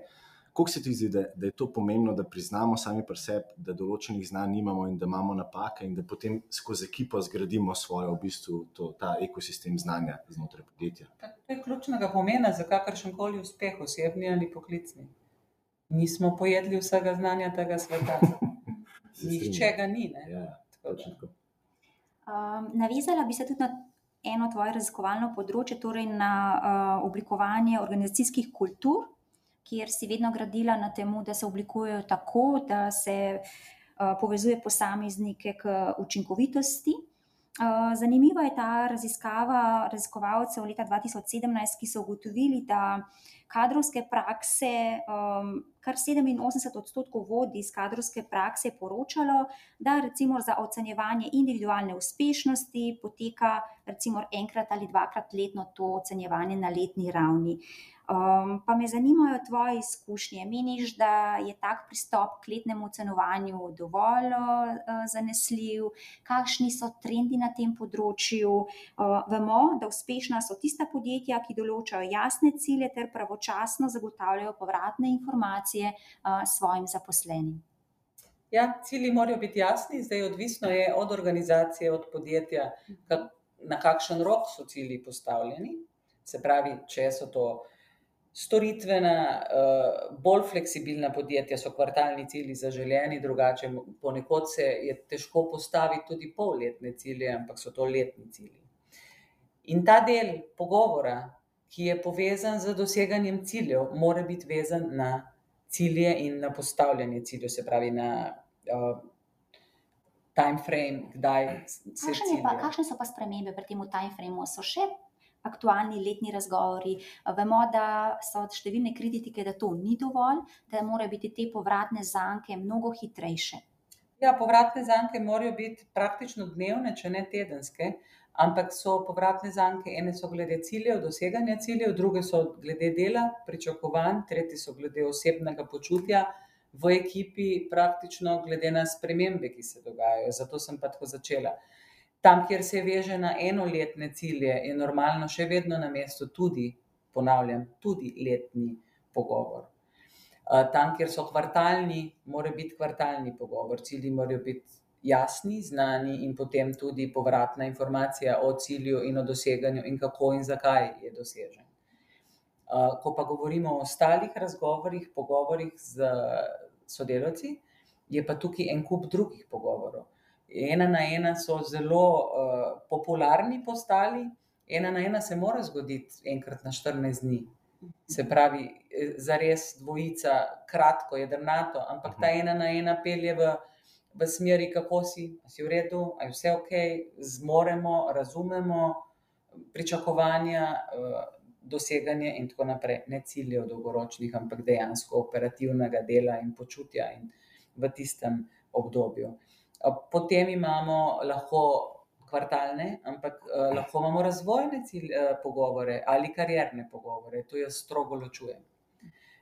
[SPEAKER 1] Kako se ti zdi, da, da je to pomembno, da priznamo sami pri sebi, da določenih znanj nimamo in da imamo napake, in da potem skozi ekipo zgradimo svojo, v bistvu, to, ta ekosistem znanja znotraj podjetja?
[SPEAKER 3] To je ključnega pomena za kakršen koli uspeh, osebni ali poklicni. Nismo pojedli vsega znanja tega sveta. (laughs) Nihče ga ni.
[SPEAKER 1] Ja,
[SPEAKER 2] Um, navezala bi se tudi na eno tvoje raziskovalno področje, torej na uh, oblikovanje organizacijskih kultur, kjer si vedno gradila na tem, da se oblikujejo tako, da se uh, povezuje posameznike k učinkovitosti. Uh, zanimiva je ta raziskava raziskovalcev leta 2017, ki so ugotovili, da kadrovske prakse, um, kar 87 odstotkov vodi iz kadrovske prakse, poročalo, da recimo za ocenjevanje individualne uspešnosti poteka recimo enkrat ali dvakrat letno to ocenjevanje na letni ravni. Um, pa me zanimajo tvoje izkušnje. Meniš, da je tak pristop k letnemu ocenovanju dovolj uh, zanesljiv, kakšni so trendi na tem področju? Uh, vemo, da uspešna so tista podjetja, ki določajo jasne cilje ter pravočasno zagotavljajo povratne informacije svojim zaposlenim.
[SPEAKER 3] Ja, cilji morajo biti jasni, zdaj odvisno je od organizacije, od podjetja, kak, na kakšen rok so cilji postavljeni. Se pravi, če so to storitvena, bolj fleksibilna podjetja so kvartalni cilji zaželjeni, drugače ponekod se je težko postaviti tudi polletne cilje, ampak so to letni cilji. In ta del pogovora, ki je povezan z doseganjem ciljev, mora biti vezan na cilje in na postavljanje ciljev, se pravi na uh, time frame, kdaj se cilje.
[SPEAKER 2] Kakšne so pa spremembe pri tem time frameu? So še aktualni letni razgovori. Vemo, da so številne kritike, da to ni dovolj, da morajo biti te povratne zanke mnogo hitrejše.
[SPEAKER 3] Ja, povratne zanke morajo biti praktično dnevne, če ne tedenske, ampak so povratne zanke, ene so glede ciljev, doseganja ciljev, druge so glede dela, pričakovanj, tretje so glede osebnega počutja v ekipi, praktično glede na spremembe, ki se dogajajo. Zato sem pa tako začela. Tam, kjer se veže na enoletne cilje, je normalno še vedno na mestu tudi, ponavljam, tudi letni pogovor. Tam, kjer so kvartalni, mora biti kvartalni pogovor. Cilji morajo biti jasni, znani in potem tudi povratna informacija o cilju in o doseganju in kako in zakaj je dosežen. Ko pa govorimo o ostalih razgovorih, pogovorih z sodelavci, je pa tukaj en kup drugih pogovorov ena na ena so zelo uh, popularni postali, ena na ena se mora zgoditi enkrat na 14 dni. Se pravi, za res dvojica, kratko, jedrnato, ampak ta ena na ena pelje v, v smeri, kako si, si v redu, ali vse ok, zmoremo, razumemo pričakovanja, doseganje in tako naprej. Ne ciljev dolgoročnih, ampak dejansko operativnega dela in počutja in v tistem obdobju. Potem imamo lahko kvartalne, ampak lahko imamo razvojne pogovore ali karierne pogovore, to jaz strogo ločujem.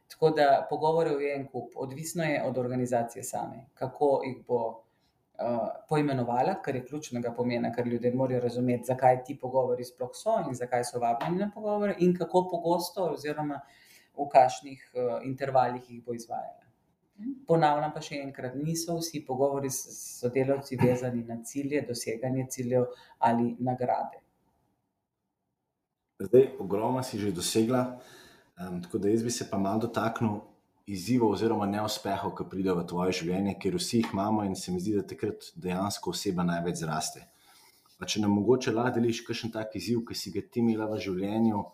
[SPEAKER 3] Tako da pogovorov je en kup, odvisno je od organizacije same, kako jih bo poimenovala, kar je ključnega pomena, ker ljudje morajo razumeti, zakaj ti pogovori sploh so in zakaj so vabljeni na pogovore in kako pogosto oziroma v kakšnih intervalih jih bo izvajala. Ponavljam pa še enkrat, niso vsi pogovori s sodelavci vezani na cilje, doseganje ciljev ali nagrade.
[SPEAKER 1] Zdaj, ogromno si že dosegla, tako da jaz bi se pa malo dotaknil izzivov oziroma neuspehov, ki pridejo v tvoje življenje, ker vsi jih imamo in se mi zdi, da takrat dejansko oseba največ zraste. Pa če nam mogoče lahko deliš kakšen tak izziv, ki si ga ti imela v življenju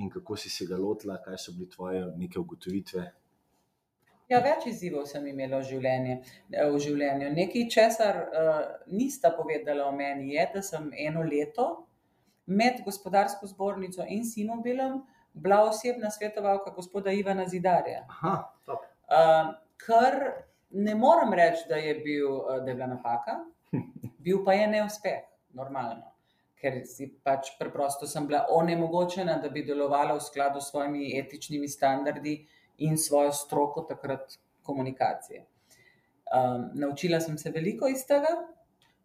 [SPEAKER 1] in kako si se ga lotila, kaj so bile tvoje neke ugotovitve?
[SPEAKER 3] Ja, več izzivov sem imela v življenje, v življenju, nekaj, česar nista povedala o meni, je, da sem eno leto med Gospodarsko zbornico in Simobilom bila osebna svetovalka gospoda Ivana Zidarja.
[SPEAKER 1] top.
[SPEAKER 3] kar ne morem reči, da je bil, da je bila napaka, bil pa je neuspeh, normalno. Ker si pač preprosto sem bila onemogočena, da bi delovala v skladu s svojimi etičnimi standardi in svojo stroko takrat komunikacije. naučila sem se veliko iz tega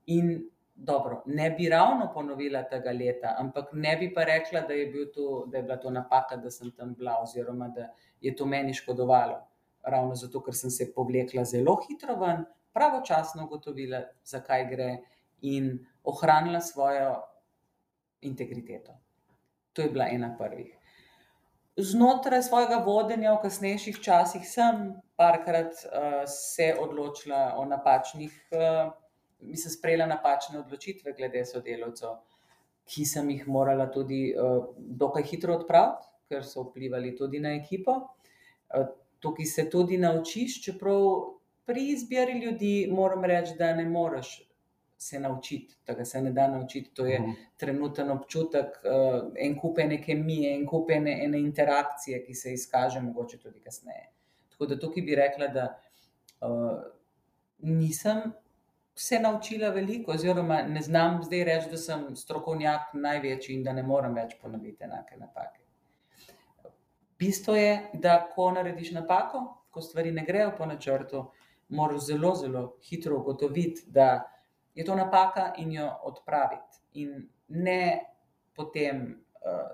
[SPEAKER 3] in dobro, ne bi ravno ponovila tega leta, ampak ne bi pa rekla, da je bil to, da je bila to napaka, da sem tam bila oziroma da je to meni škodovalo. Ravno zato, ker sem se povlekla zelo hitro ven, pravočasno ugotovila, za kaj gre, in ohranila svojo integriteto. To je bila ena prvih. Znotraj svojega vodenja v kasnejših časih sem parkrat se odločila o napačnih mislim, sprejela napačne odločitve glede sodelavcev, ki sem jih morala tudi dokaj hitro odpraviti, ker so vplivali tudi na ekipo. tukaj se tudi naučiš, čeprav pri izbiri ljudi moram reči, da ne moreš se naučiti, tega se ne da naučiti, to je trenuten občutek, en kup ene kemije, en kup ene, ene interakcije, ki se izkaže mogoče tudi kasneje. Tako da tukaj bi rekla, da nisem se naučila veliko oziroma ne znam zdaj reči, da sem strokovnjak največji in da ne morem več ponoviti enake napake. Bistvo je, da ko narediš napako, ko stvari ne grejo po načrtu, moraš zelo, zelo hitro ugotoviti, da je to napaka, in jo odpraviti. In ne potem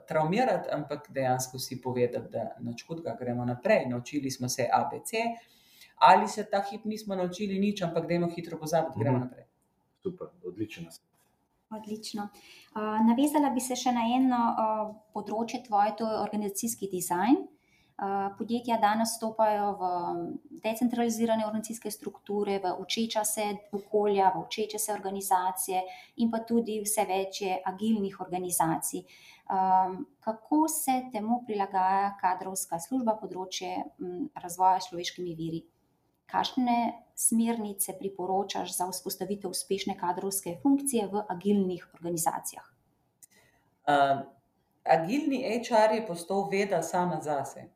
[SPEAKER 3] travmirati, ampak dejansko si povedati, da hudega, gremo naprej, naučili smo se abc, ali se ta hip nismo naučili nič, ampak dajmo hitro pozabiti, gremo naprej.
[SPEAKER 1] Super, nasvet.
[SPEAKER 2] Odlično. navezala bi se še na eno področje tvoje, to je organizacijski dizajn. podjetja danes stopajo v decentralizirane organizacijske strukture, v učeča se okolja, v učeče se organizacije in pa tudi vse več je agilnih organizacij. kako se temu prilagaja kadrovska služba, področje razvoja s človeškimi viri? Kakšne smernice priporočaš za vzpostavitev uspešne kadrovske funkcije v agilnih organizacijah?
[SPEAKER 3] agilni HR je postal veda sama zase,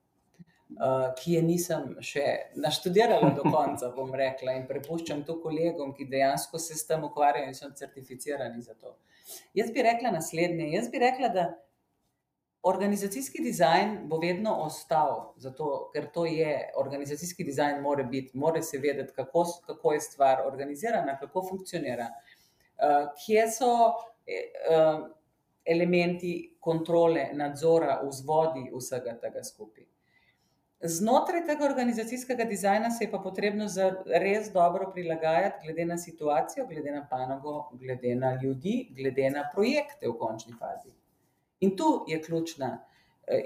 [SPEAKER 3] ki je nisem še naštudirala do konca, (laughs) bom rekla, in prepuščam to kolegom, ki dejansko se s tem ukvarjajo in so certificirani za to. Jaz bi rekla naslednje, jaz bi rekla, da organizacijski dizajn bo vedno ostal, zato ker to je, organizacijski dizajn mora biti, mora se vedeti, kako kako je stvar organizirana, kako funkcionira. kje so elementi kontrole, nadzora, vzvodi vsega tega skupaj. Znotraj tega organizacijskega dizajna se je pa potrebno res dobro prilagajati glede na situacijo, glede na panogo, glede na ljudi, glede na projekte v končni fazi. In tu je ključna,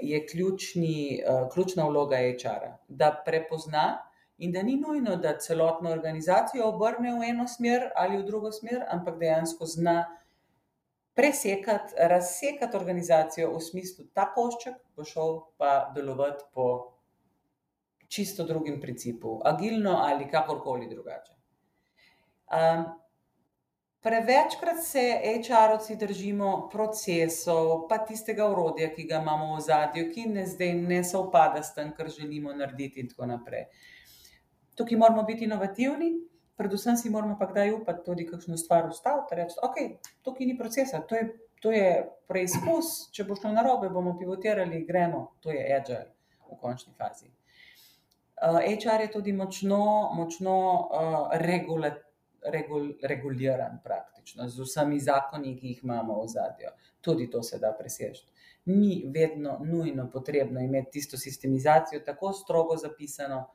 [SPEAKER 3] je ključni, ključna vloga HR-a, da prepozna in da ni nujno, da celotno organizacijo obrne v eno smer ali v drugo smer, ampak dejansko zna presekati, razsekati organizacijo v smislu, ta košček bo šel pa delovati po čisto drugem principu, agilno ali kakorkoli drugače. Um, prevečkrat se HR-ovci držimo procesov, pa tistega urodja, ki ga imamo v zadju, ki ne zdaj ne sovpada s tem, kar želimo narediti, in tako naprej. Tukaj moramo biti inovativni, predvsem si moramo pa kdaj upati tudi kakšno stvar ustaviti, reči, ok, tukaj ni procesa, to je, to je preizkus, če bo šlo narobe, bomo pivotirali, gremo, to je agile v končni fazi. Uh, HR je tudi močno, močno uh, regula, regul, reguliran, praktično, z vsemi zakoni, ki jih imamo v zadju. Tudi to se da presežeti. Ni vedno nujno potrebno imeti tisto sistemizacijo tako strogo zapisano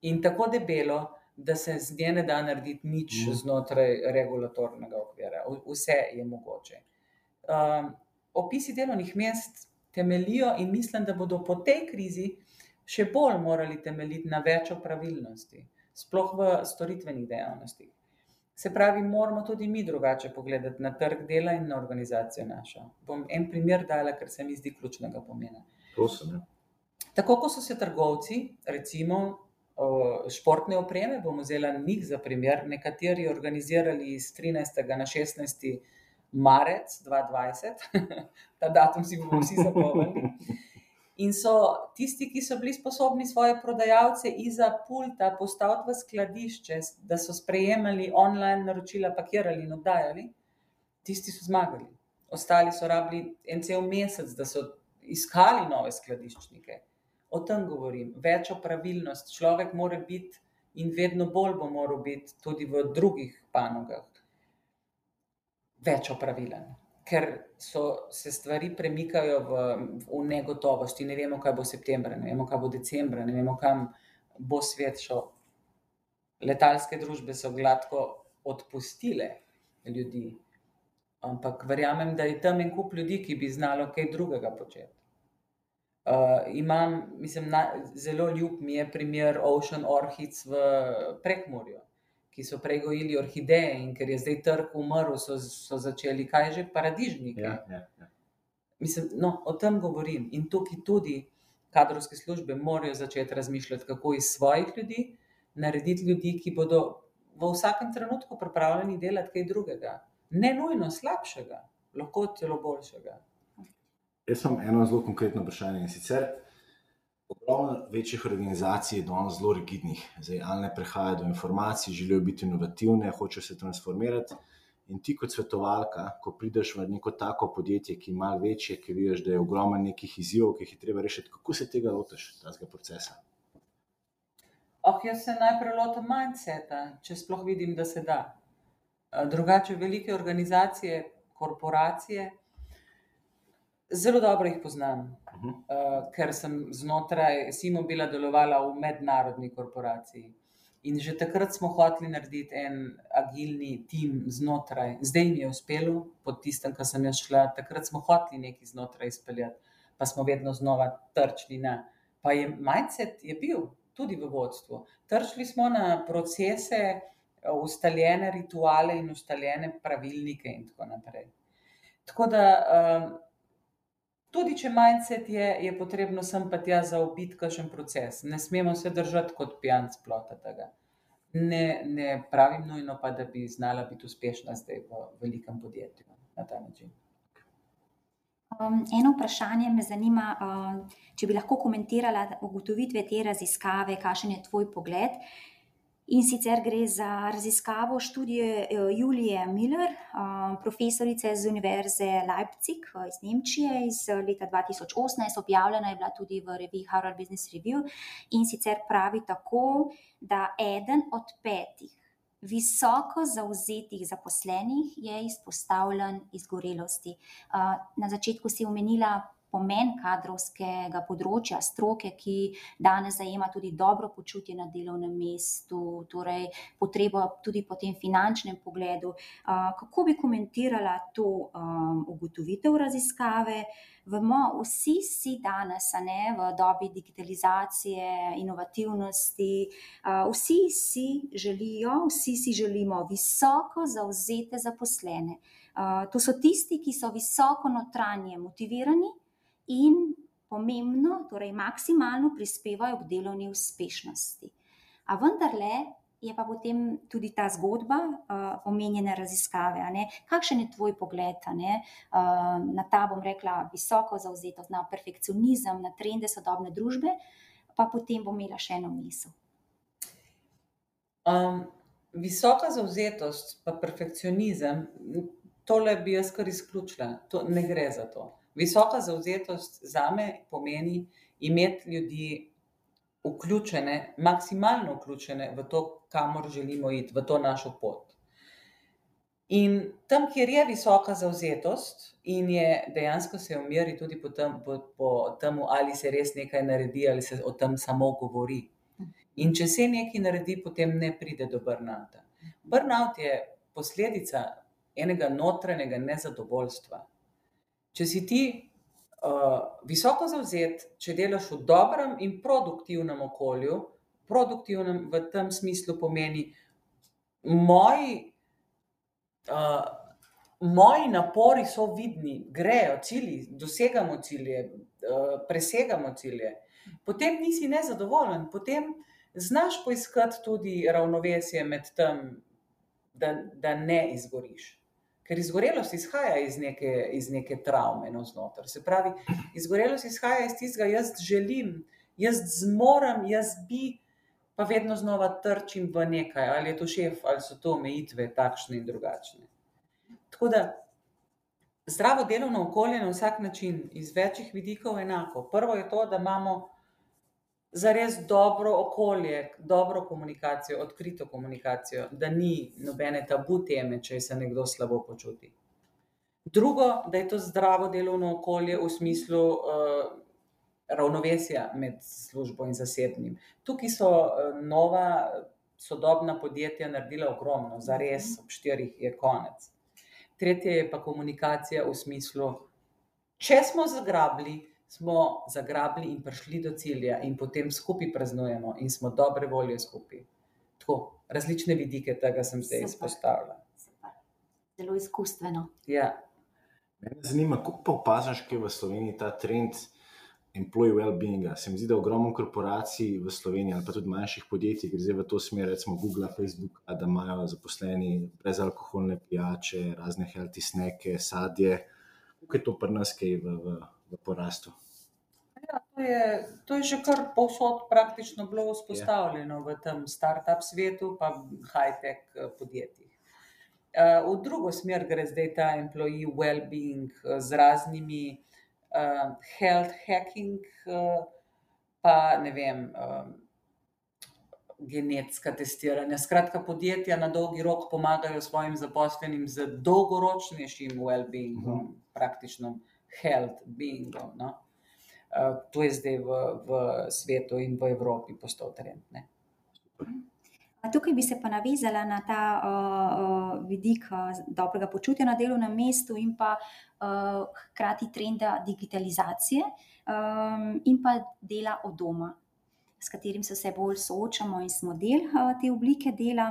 [SPEAKER 3] in tako debelo, da se z nje ne da narediti nič mm. znotraj regulatornega okvira. Vse je mogoče. Um, opisi delovnih mest temelijo in mislim, da bodo po tej krizi še bolj morali temeljiti na več pravilnosti, sploh v storitvenih dejavnostih. Se pravi, moramo tudi mi drugače pogledati na trg dela in na organizacijo našo. Bom en primer dala, ker se mi zdi ključnega pomena.
[SPEAKER 1] Prosim, ja.
[SPEAKER 3] Tako kot so se trgovci, recimo športne opreme, bomo vzeli njih za primer, nekateri organizirali iz 13. na 16. marec 2020, (laughs) ta datum si bomo vsi zapomnili. In so tisti, ki so bili sposobni svoje prodajalce iza pulta postaviti v skladišče, da so sprejemali online naročila, pakirali in oddajali, tisti so zmagali. Ostali so rabili en cel mesec, da so iskali nove skladiščnike. O tem govorim, več o pravilnosti. Človek mora biti in vedno bolj bo moral biti tudi v drugih panogah. Več o pravilen. Ker so se stvari premikajo v, v negotovosti, ne vemo, kaj bo septembra, ne vemo, kaj bo decembra, ne vemo, kam bo svet šel. Letalske družbe so gladko odpustile ljudi, ampak verjamem, da je tam en kup ljudi, ki bi znalo kaj drugega početi. Uh, imam, mislim, na, zelo ljub mi je primer Ocean Orchids v Prekmorju, ki so prej gojili orhideje in ker je zdaj trg umrl, so, so začeli kaj že paradižnike.
[SPEAKER 1] Ja, ja, ja.
[SPEAKER 3] Mislim, no, o tem govorim in tukaj tudi kadrovske službe morajo začeti razmišljati, kako iz svojih ljudi narediti ljudi, ki bodo v vsakem trenutku pripravljeni delati kaj drugega. Ne nujno slabšega, lahko celo boljšega.
[SPEAKER 1] Jaz imam eno zelo konkretno vprašanje in sicer. Ogromno večjih organizacij je danes zelo rigidnih, zdaj ali ne prehaja do informacij, želijo biti inovativne, hočejo se transformirati. In ti, kot svetovalka, ko prideš v neko tako podjetje, ki ima večje, ki vidiš, da je ogromno nekih izzivov, ki jih je treba rešiti, kako se tega lotiš, tega procesa?
[SPEAKER 3] Oh, jaz se najprej lotim mindseta, če sploh vidim, da se da. Drugače, velike organizacije, korporacije. Zelo dobro jih poznam, uh -huh. uh, ker sem znotraj Simobila delovala v mednarodni korporaciji. In že takrat smo hoteli narediti en agilni tim znotraj, zdaj mi je uspelo, pod tistem, kar sem jaz šla. Takrat smo hoteli nekaj znotraj izpeljati, pa smo vedno znova trčili na. Pa je mindset je bil tudi v vodstvu. Trčili smo na procese, ustaljene rituale in ustaljene pravilnike, in tako naprej. Tako da. Um, Tudi če mindset je, je potrebno sem pa tja zaobiti kakšen proces. Ne smemo se držati kot pijanc plota tega. Ne, ne pravim nujno pa, da bi znala biti uspešna zdaj v velikem podjetju na ta način.
[SPEAKER 2] Um, eno vprašanje me zanima, uh, če bi lahko komentirala ugotovitve te raziskave, kakšen je tvoj pogled. Uh, In sicer gre za raziskavo študije eh, Julije Miller, eh, profesorice z Univerze Leipzig eh, iz Nemčije iz leta 2018, objavljena je bila tudi v reviji Harvard Business Review. In sicer pravi tako, da eden od petih visoko zauzetih zaposlenih je izpostavljen izgorelosti. Na začetku si omenila pomen kadrovskega področja, stroke, ki danes zajema tudi dobro počutje na delovnem mestu, torej potrebo tudi po tem finančnem pogledu. Kako bi komentirala to ugotovitev raziskave? Vemo, vsi si danes, a ne, v dobi digitalizacije, inovativnosti, vsi si želijo, vsi si želimo visoko zavzete zaposlene. To so tisti, ki so visoko notranje motivirani in pomembno, torej maksimalno prispevajo k delovni uspešnosti. A vendarle je pa potem tudi ta zgodba omenjene raziskave, kakšen je tvoj pogled, ne, na ta, bom rekla, visoko zavzetost, na perfekcionizem, na trende sodobne družbe? Pa potem bom imela še eno misel.
[SPEAKER 3] visoka zavzetost pa perfekcionizem, tole bi jaz kar izključila, to, ne gre za to. Visoka zavzetost zame pomeni imeti ljudi vključene, maksimalno vključene v to, kamor želimo iti, v to našo pot. In tam, kjer je visoka zavzetost in je, dejansko se meri tudi po tem, po, po tem, ali se res nekaj naredi ali se o tem samo govori. In če se nekaj naredi, potem ne pride do burnouta. Burnout je posledica enega notranjega nezadovoljstva. Če si ti, visoko zavzet, če delaš v dobrem in produktivnem okolju, produktivnem v tem smislu pomeni, moji, moji napori so vidni, grejo, cilji, dosegamo cilje, presegamo cilje. Potem nisi nezadovoljen, potem znaš poiskati tudi ravnovesje med tem, da, da ne izgoriš. Ker izgorelost izhaja iz neke, iz neke travme navznoter, se pravi, izgorelost izhaja iz tistega: "Jaz želim, jaz zmorem, jaz bi," pa vedno znova trčim v nekaj, ali je to šef ali so to omejitve, takšne in drugačne. Tako da zdravo delovno okolje na vsak način, iz večih vidikov enako, prvo je to, da imamo zares dobro okolje, dobro komunikacijo, odkrito komunikacijo, da ni nobene tabu teme, če se nekdo slabo počuti. Drugo, da je to zdravo delovno okolje v smislu, ravnovesja med službo in zasebnim. Tukaj so, nova sodobna podjetja naredila ogromno, zares, ob štirih je konec. Tretje je pa komunikacija v smislu: če smo zagrabili, smo zagrabili in prišli do cilja in potem skupaj praznujemo in smo dobre volje skupaj. Tako, različne vidike tega sem zdaj izpostavila.
[SPEAKER 2] Super. Zelo izkustveno.
[SPEAKER 3] Ja.
[SPEAKER 1] Mene zanima, kako pa opažaš kaj v Sloveniji ta trend employee wellbeinga? Se mi zdi, da ogromno korporacij v Sloveniji ali pa tudi manjših podjetij gre zdaj v to smer, recimo Googla, Facebooka, da imajo zaposleni brezalkoholne pijače, razne healthy snacke, sadje. Kako je to pri nas kaj v, v, v porastu?
[SPEAKER 3] Ja, to je, to je že kar povsod praktično bilo vzpostavljeno v tem startup svetu pa high-tech podjetjih. v drugo smer gre zdaj ta employee wellbeing, z raznimi, health hacking, pa ne vem, genetska testiranja, skratka, podjetja na dolgi rok pomagajo svojim zaposlenim z dolgoročnejšim wellbeingom, praktično health beingom, no. to je zdaj v, v svetu in v Evropi postal trend, ne.
[SPEAKER 2] Tukaj bi se pa navezala na ta, vidik, dobrega počutja na delovnem mestu in pa, hkrati trenda digitalizacije, in pa dela od doma, s katerim se vse bolj soočamo in smo del, te oblike dela.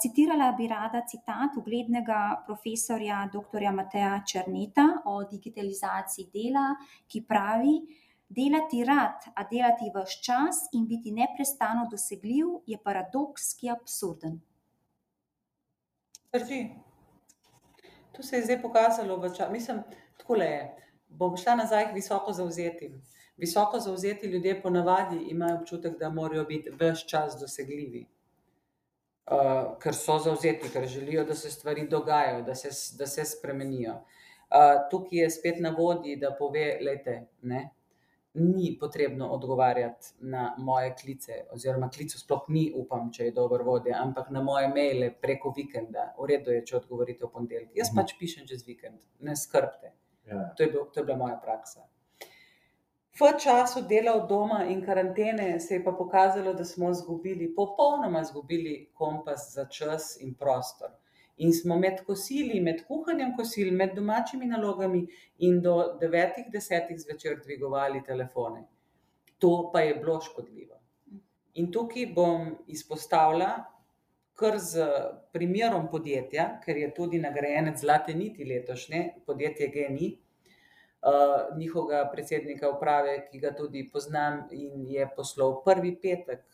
[SPEAKER 2] citirala bi rada citat uglednega profesorja doktorja Mateja Černeta o digitalizaciji dela, ki pravi: "Delati rad, a delati ves čas in biti neprestano dosegljiv, je paradoks, ki je absurden."
[SPEAKER 3] Drži. To se je zdaj pokazalo v mislim, takole je, bom šla nazaj k visoko zavzetim. Visoko zavzeti ljudje ponavadi imajo občutek, da morajo biti ves čas dosegljivi. ker so zavzeti, ker želijo, da se stvari dogajajo, da se, da se spremenijo. tukaj je spet na vodji, da pove: "Glejte, ne, ni potrebno odgovarjati na moje klice oziroma klicev sploh ni, upam, če je dober vodja, ampak na moje maile preko vikenda, v redu je, če odgovorite v ponedeljek, jaz pač pišem čez vikend, ne skrbite."
[SPEAKER 1] Ja.
[SPEAKER 3] To je bil, to je bila moja praksa. V času dela od doma in karantene se je pa pokazalo, da smo izgubili, popolnoma izgubili kompas za čas in prostor. In smo med kosili, med kuhanjem kosil, med domačimi nalogami in do devetih, desetih zvečer dvigovali telefone. To pa je bilo škodljivo. In tukaj bom izpostavila kar z primerom podjetja, ker je tudi nagrajenec Zlate niti letošnje, podjetje GEN-I, njihovega predsednika uprave, ki ga tudi poznam in je poslal prvi petek,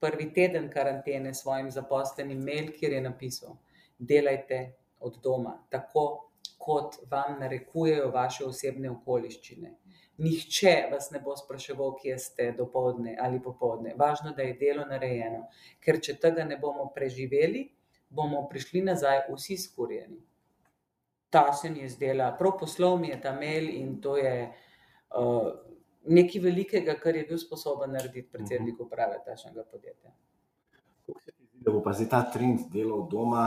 [SPEAKER 3] prvi teden karantene svojim zaposlenim mail, kjer je napisal: "Delajte od doma, tako kot vam narekujejo vaše osebne okoliščine. Nihče vas ne bo spraševal, kje ste dopoldne ali popoldne, važno, da je delo narejeno. Ker če tega ne bomo preživeli, bomo prišli nazaj vsi skurjeni." Ta se mi je zdela, prav poslal mi je ta mail in to je, nekaj velikega, kar je bil sposoben narediti predsednik uprave takšnega podjetja.
[SPEAKER 1] Kako se ti zdi, da bo pa zdaj ta trend dela od doma,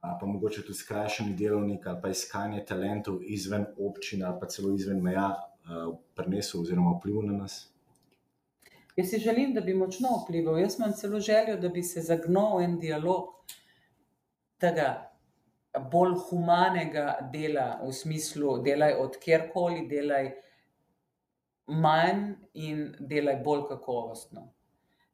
[SPEAKER 1] pa mogoče tudi skrajšani delovnik ali pa iskanje talentov izven občin ali pa celo izven meja, prinesel oziroma vplival na nas?
[SPEAKER 3] Jaz si želim, da bi močno vplival, jaz imam celo željo, da bi se zagnal en dialog tega bolj humanega dela, v smislu delaj od kjerkoli, delaj manj in delaj bolj kakovostno.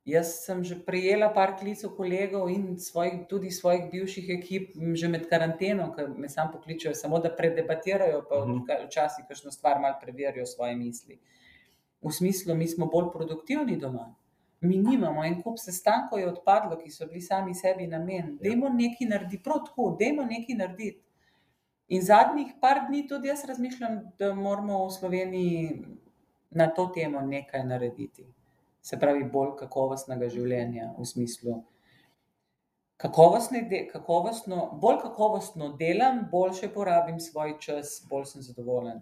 [SPEAKER 3] Jaz sem že prejela par klicev kolegov in svojih, tudi svojih bivših ekip, že med karanteno, ke me samo pokličejo, samo da predebatirajo pa včasih kakšno stvar malo preverijo svoje misli. V smislu, mi smo bolj produktivni doma. Mi nimamo, en kup sestankov je odpadlo, ki so bili sami sebi namen, dajmo nekaj narediti, prav tako, dajmo nekaj narediti. In zadnjih par dni tudi jaz razmišljam, da moramo v Sloveniji na to temo nekaj narediti. Se pravi, bolj kakovostnega življenja, v smislu kakovostne kakovostno, bolj kakovostno delam, boljše porabim svoj čas, bolj sem zadovoljen.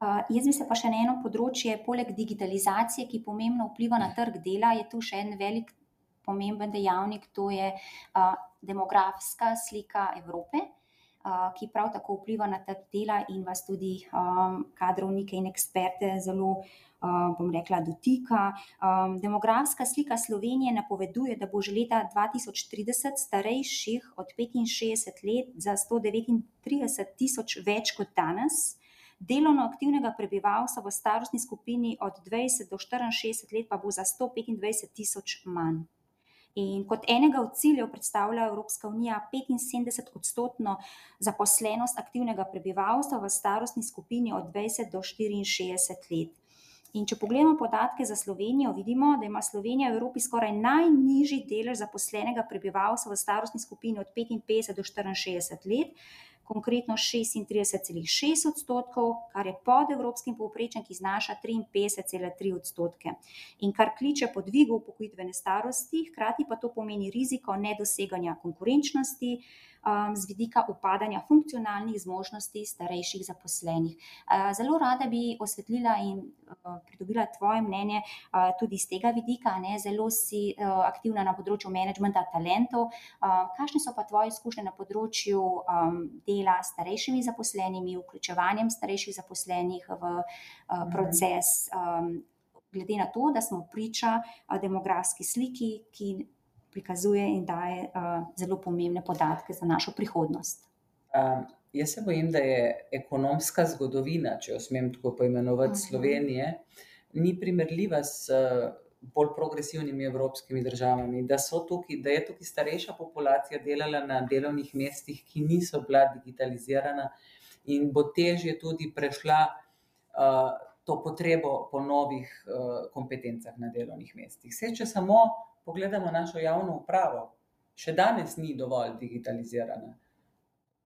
[SPEAKER 2] Jaz bi se pa še na eno področje poleg digitalizacije, ki pomembno vpliva na trg dela, je tu še en velik pomemben dejavnik, to je, demografska slika Evrope, ki prav tako vpliva na trg dela in vas tudi, kadrovnike in eksperte zelo, bom rekla, dotika. demografska slika Slovenije napoveduje, da bo že leta dva tisoč trideset starejših od petinšestdeset let za sto devetintrideset tisoč več kot danes, delovno aktivnega prebivalstva v starostni skupini od dvajset do štiriinšestdeset let pa bo za sto petindvajset tisoč manj. In kot enega od ciljev predstavlja Evropska unija petinsedemdesetodstotno zaposlenost aktivnega prebivalstva v starostni skupini od dvajset do štiriinšestdeset let. In če pogledamo podatke za Slovenijo, vidimo, da ima Slovenija v Evropi skoraj najnižji delež zaposlenega prebivalstva v starostni skupini od petinpetdeset do štiriinšestdeset let, konkretno šestintrideset celih šest odstotkov, kar je pod evropskim povprečjem, ki znaša triinpetdeset cela tri odstotke. In kar kliče po dvigu upokojitvene starosti, hkrati pa to pomeni riziko nedoseganja konkurenčnosti, z vidika upadanja funkcionalnih zmožnosti starejših zaposlenih. zelo rada bi osvetlila in, pridobila tvoje mnenje, tudi s tega vidika, ne, zelo si, aktivna na področju menedžmenta talentov, kakšne so pa tvoje izkušnje na področju, dela s starejšimi zaposlenimi, vključevanjem starejših zaposlenih v, proces, glede na to, da smo priča, demografski sliki, ki prikazuje in daje, zelo pomembne podatke za našo prihodnost.
[SPEAKER 3] jaz se bojim, da je ekonomska zgodovina, če jo smem tako poimenovati, Slovenije, ni primerljiva z bolj progresivnimi evropskimi državami, da so tukaj, da je tukaj starejša populacija delala na delovnih mestih, ki niso bila digitalizirana, in bo težje tudi prešla, to potrebo po novih, kompetencah na delovnih mestih. Saj če samo pogledamo našo javno upravo, še danes ni dovolj digitalizirana.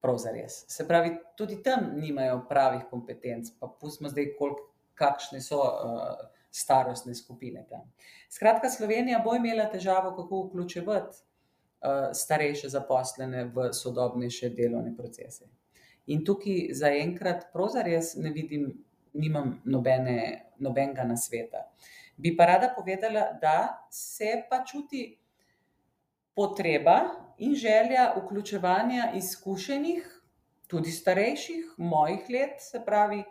[SPEAKER 3] Prav zares, se pravi, tudi tam nimajo pravih kompetenc, pa pustimo zdaj, koliko, kakšne so, starostne skupine tam. Skratka, Slovenija bo imela težavo, kako vključevati, starejše zaposlene v sodobnejše delovne procese. In tukaj zaenkrat prav zares ne vidim, nimam nobene, nobenega nasveta. Bi pa rada povedala, da se pa čuti potreba in želja vključevanja izkušenih, tudi starejših, mojih let, se pravi,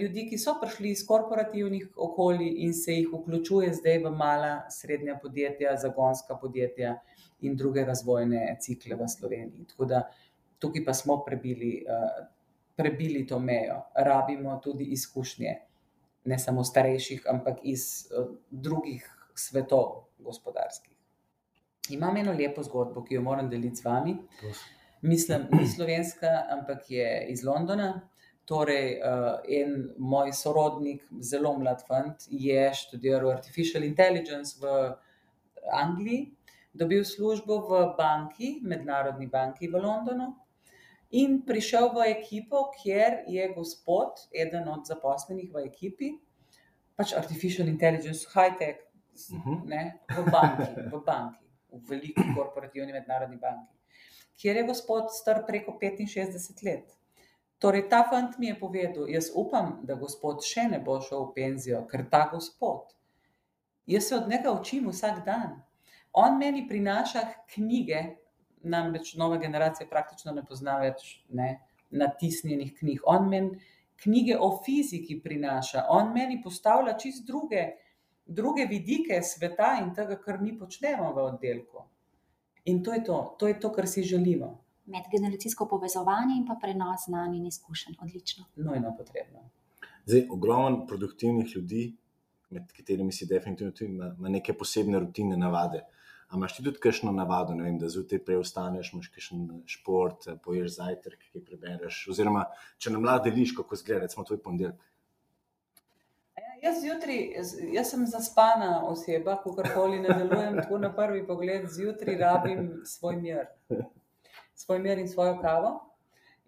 [SPEAKER 3] ljudi, ki so prišli iz korporativnih okolij in se jih vključuje zdaj v mala, srednja podjetja, zagonska podjetja in druge razvojne cikle v Sloveniji. Tako da tukaj pa smo prebili, prebili to mejo. Rabimo tudi izkušnje, ne samo starejših, ampak iz drugih svetov gospodarskih. Imam eno lepo zgodbo, ki jo moram deliti z vami. Mislim, ni slovenska, ampak je iz Londona. Torej, en moj sorodnik, zelo mlad fant, je študiral artificial intelligence v Angliji, dobil službo v banki, mednarodni banki v Londonu, in prišel v ekipo, kjer je gospod, eden od zaposlenih v ekipi, pač artificial intelligence, high-tech, ne, v banki, v banki, v veliki korporativni mednarodni banki, kjer je gospod star preko petinšestdeset let. Torej ta fant mi je povedal: "Jaz upam, da gospod še ne bo šel v penzijo, ker ta gospod, jaz se od njega učim vsak dan. On meni prinaša knjige." Namreč nova generacija praktično ne pozna več, ne, natisnjenih knjig. On meni knjige o fiziki prinaša, on meni postavlja čisto druge, druge vidike sveta in tega, kar mi počnemo v oddelku. In to je to, to je to, kar si želimo.
[SPEAKER 2] Medgeneracijsko povezovanje in pa prenos znanj in izkušenj, odlično.
[SPEAKER 3] Nujno potrebno.
[SPEAKER 1] Zdaj, ogromno produktivnih ljudi, med katerimi si definitivno tudi, ima, ima neke posebne rutine, navade. A imaš ti tudi kakšno navado, vem, da zjutraj prej vstaneš, imaš kakšen šport, poješ zajtrk, kaj prebereš, oziroma če nam lahko deliš, kako izgleda recimo tvoj ponedeljek.
[SPEAKER 3] Jaz zjutraj, jaz sem zaspana oseba, kakorkoli ne delujem tako na prvi pogled, zjutraj rabim svoj mir. Svoj mir in svojo kavo.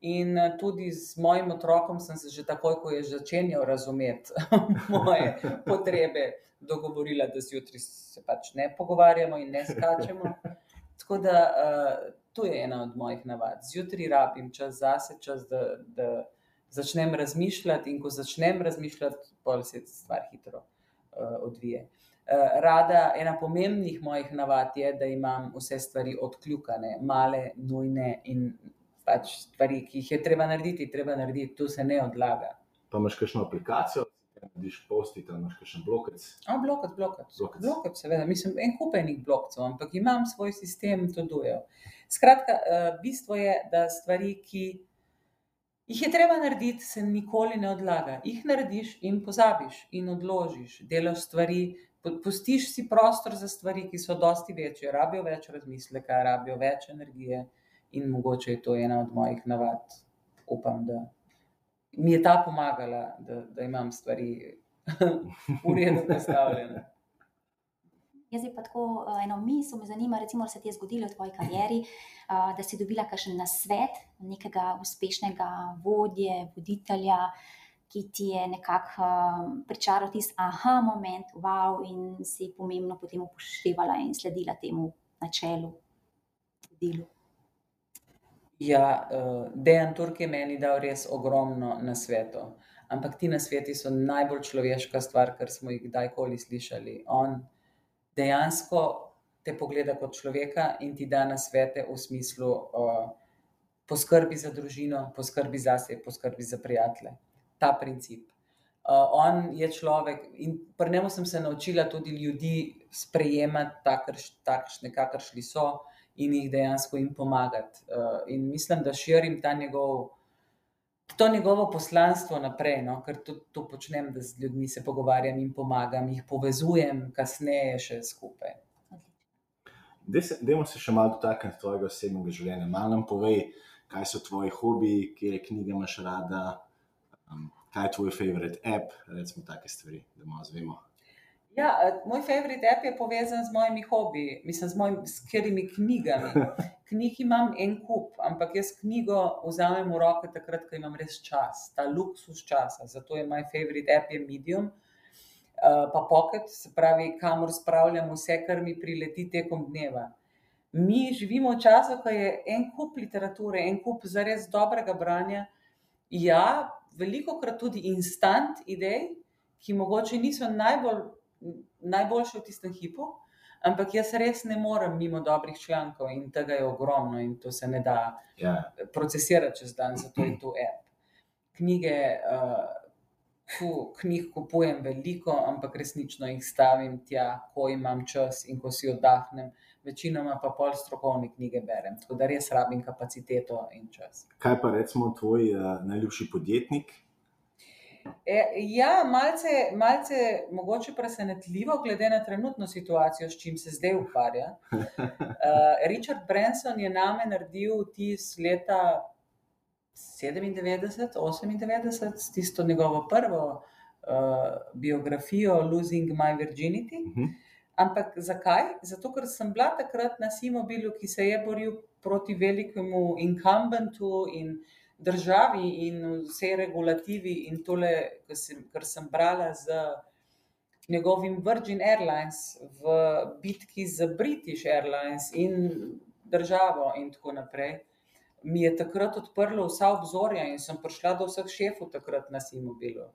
[SPEAKER 3] In tudi z mojim otrokom sem se že takoj, ko je začenjal razumeti (laughs) moje potrebe, dogovorila, da zjutraj se pač ne pogovarjamo in ne skačemo. Tako da, to je ena od mojih navad. Zjutraj rabim čas zase, čas, da, da začnem razmišljati, in ko začnem razmišljati, pol se stvar hitro, odvije. rada, ena pomembnih mojih navad je, da imam vse stvari odkljukane, male, nujne in pač stvari, ki jih je treba narediti, treba narediti, to se ne odlaga.
[SPEAKER 1] Pa imaš kakšno aplikacijo, narediš post-it ali imaš kakšen blokec?
[SPEAKER 3] blokec, blokec.
[SPEAKER 1] Blokec.
[SPEAKER 3] Blokec, seveda, mislim, en kup enih blokcev, ampak imam svoj sistem to dojev. Skratka, bistvo je, da stvari, ki jih je treba narediti, se nikoli ne odlaga. Jih narediš in pozabiš in odložiš. Delaš stvari, pustiš si prostor za stvari, ki so dosti večje, rabijo več razmisleka, rabijo več energije, in mogoče je to ena od mojih navad. Upam, da mi je ta pomagala, da, da imam stvari (laughs) v redu postavljene.
[SPEAKER 2] Jaz bi pa tako, eno misel me zanima, recimo, se ti je zgodilo v tvoji karieri, da si dobila kakšen nasvet nekega uspešnega vodje, voditelja, ki ti je nekako, pričaral tisti moment, in si pomembno potem upoštevala in sledila temu načelu, delu.
[SPEAKER 3] Ja, Dejan Turk je meni dal res ogromno nasvetov. Ampak ti nasveti so najbolj človeška stvar, kar smo jih kdajkoli slišali. On dejansko te pogleda kot človeka in ti da nasvete v smislu, poskrbi za družino, poskrbi zase, poskrbi za prijatelje. Ta princip. on je človek, in pri njem sem se naučila tudi ljudi sprejemati takšne, kakršni so, in jih dejansko jim pomagati. in mislim, da širim ta njegov, to njegovo poslanstvo naprej, no, ker tudi to počnem, da z ljudmi se pogovarjam in pomagam, jih povezujem kasneje še skupaj.
[SPEAKER 1] Dajmo se še malo dotakniti tvojega osebnega življenja. Malo nam povej, kaj so tvoji hobiji, katere knjige imaš rada, kaj je tvoj favourite app, recimo take stvari, da malo izvemo.
[SPEAKER 3] Ja, moj favourite app je povezan z mojimi hobiji, mislim z mojimi, s katerimi knjigami. (laughs) Knjig imam en kup, ampak jaz knjigo vzamem v roke takrat, ko imam res čas, ta luksuz časa, zato je moj favourite app je Medium, pa Pocket, se pravi, kamor spravljam vse, kar mi prileti tekom dneva. Mi živimo v času, ko je en kup literature, en kup zares dobrega branja, ja, velikokrat tudi instant idej, ki mogoče niso najbolj, najboljše v tistem hipu, ampak jaz res ne morem mimo dobrih člankov, in tega je ogromno in to se ne da
[SPEAKER 1] Ja.
[SPEAKER 3] procesirati čez dan, zato je to app. Knjige, fu, knjig kupujem veliko, ampak resnično jih stavim tja, ko imam čas in ko si oddahnem. Večinoma pa pol strokovne knjige berem, tako da res rabim kapaciteto in čas.
[SPEAKER 1] Kaj pa recimo tvoj uh, najljubši podjetnik?
[SPEAKER 3] E, ja, malce, malce mogoče presenetljivo, glede na trenutno situacijo, s čim se zdaj ukvarja. Uh, (laughs) Richard Branson je name naredil tis leta 97, 98, s tisto njegovo prvo uh, biografijo Losing My Virginity.
[SPEAKER 1] Uh -huh.
[SPEAKER 3] Ampak zakaj? Zato, ker sem bila takrat na Simobilu, ki se je boril proti velikemu inkumbentu in državi in vsej regulativi in tole, kar sem, kar sem brala z njegovim Virgin Airlines v bitki z British Airlines in državo in tako naprej mi je takrat odprlo vsa obzorja in sem prišla do vseh šefov takrat na Simobilu.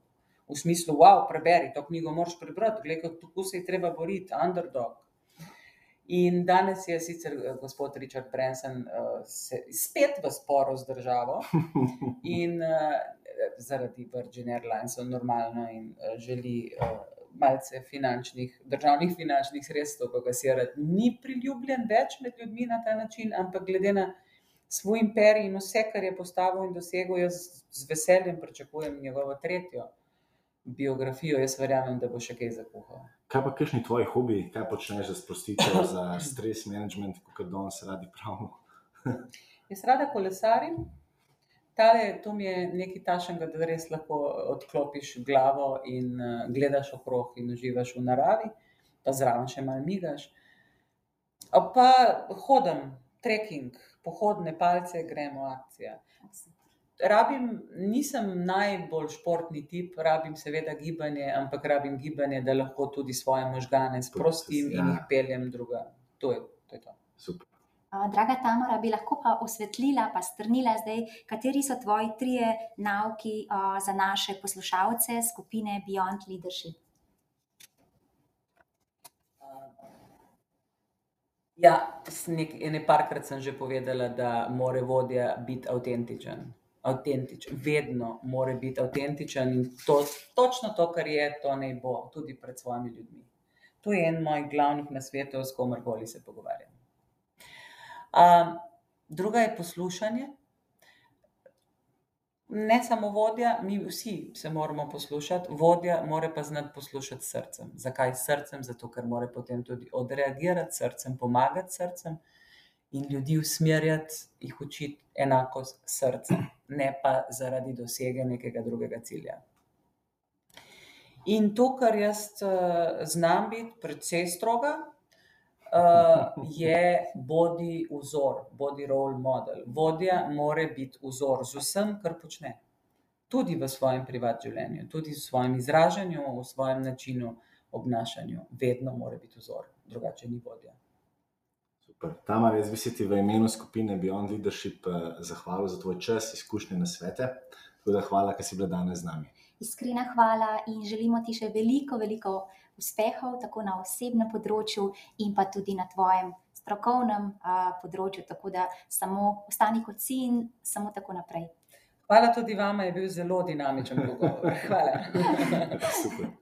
[SPEAKER 3] V smislu, wow, preberi to knjigo, moraš prebrati, gledaj, kako se je treba boriti, underdog. In danes je sicer eh, gospod Richard Branson uh, spet v sporu z državo. (laughs) In uh, zaradi Virgin Airlines, normalno, in uh, želi uh, malce finančnih, državnih finančnih sredstev, pa ga si rad ni priljubljen več med ljudmi na ta način, ampak glede na svoj imperij in vse, kar je postavil in dosegel, jaz z veseljem pričakujem njegovo tretjo biografijo. Jaz verjamem, da bo še kaj zakuhal.
[SPEAKER 1] Kaj pa, kakšni tvoji hobiji, kaj počneš za sprostitev, za stres management, kot danes radi pravimo? (laughs)
[SPEAKER 3] jaz rada kolesarim. Tale, to mi je nekaj tašnega, da res lahko odklopiš glavo in uh, gledaš okrog in uživaš v naravi, pa zraven še malo migaš. Pa hodim, trekking, pohodne palce, gremo akcija. Rabim, nisem najbolj športni tip, rabim seveda gibanje, ampak rabim gibanje, da lahko tudi svoje možgane sprostim in jih peljem druga. To je to. Je to.
[SPEAKER 1] Super.
[SPEAKER 2] Draga Tamara, bi lahko pa osvetlila, pa strnila zdaj, kateri so tvoji trije nauki uh, za naše poslušalce skupine Beyond Leadership?
[SPEAKER 3] Ja, ene parkrat sem že povedala, da mora vodja biti avtentičen. Avtentičen, vedno mora biti avtentičen in to, točno to, kar je, to naj bo tudi pred svojimi ljudmi. To je en mojih glavnih nasvetov, s komerkoli se pogovarjam. Um, druga je poslušanje ne samo vodja, mi vsi se moramo poslušati, vodja mora pa znati poslušati srcem. Zakaj srcem? Zato, ker mora potem tudi odreagirati srcem, pomagati srcem in ljudi usmerjati, jih učiti enako s srcem, ne pa zaradi dosege nekega drugega cilja. In to, kar jaz uh, znam biti, predvsej stroga, uh, je bodi vzor, bodi role model. Vodja mora biti vzor z vsem, kar počne. Tudi v svojem privatnem življenju, tudi v svojem izražanju, v svojem načinu obnašanja, vedno mora biti vzor, drugače ni vodja.
[SPEAKER 1] Tamar, jaz bi se ti v imenu skupine Beyond Leadership eh, zahvalil za tvoj čas, izkušnje na svete. Tako da hvala, ker si bila danes z nami.
[SPEAKER 2] Iskrena hvala in želimo ti še veliko, veliko uspehov, tako na osebnem področju, in pa tudi na tvojem strokovnem uh, področju. Tako da samo ostani kot si in samo tako naprej.
[SPEAKER 3] Hvala tudi vama, je bil zelo dinamičen pogovor. Hvala. (laughs)
[SPEAKER 1] Super.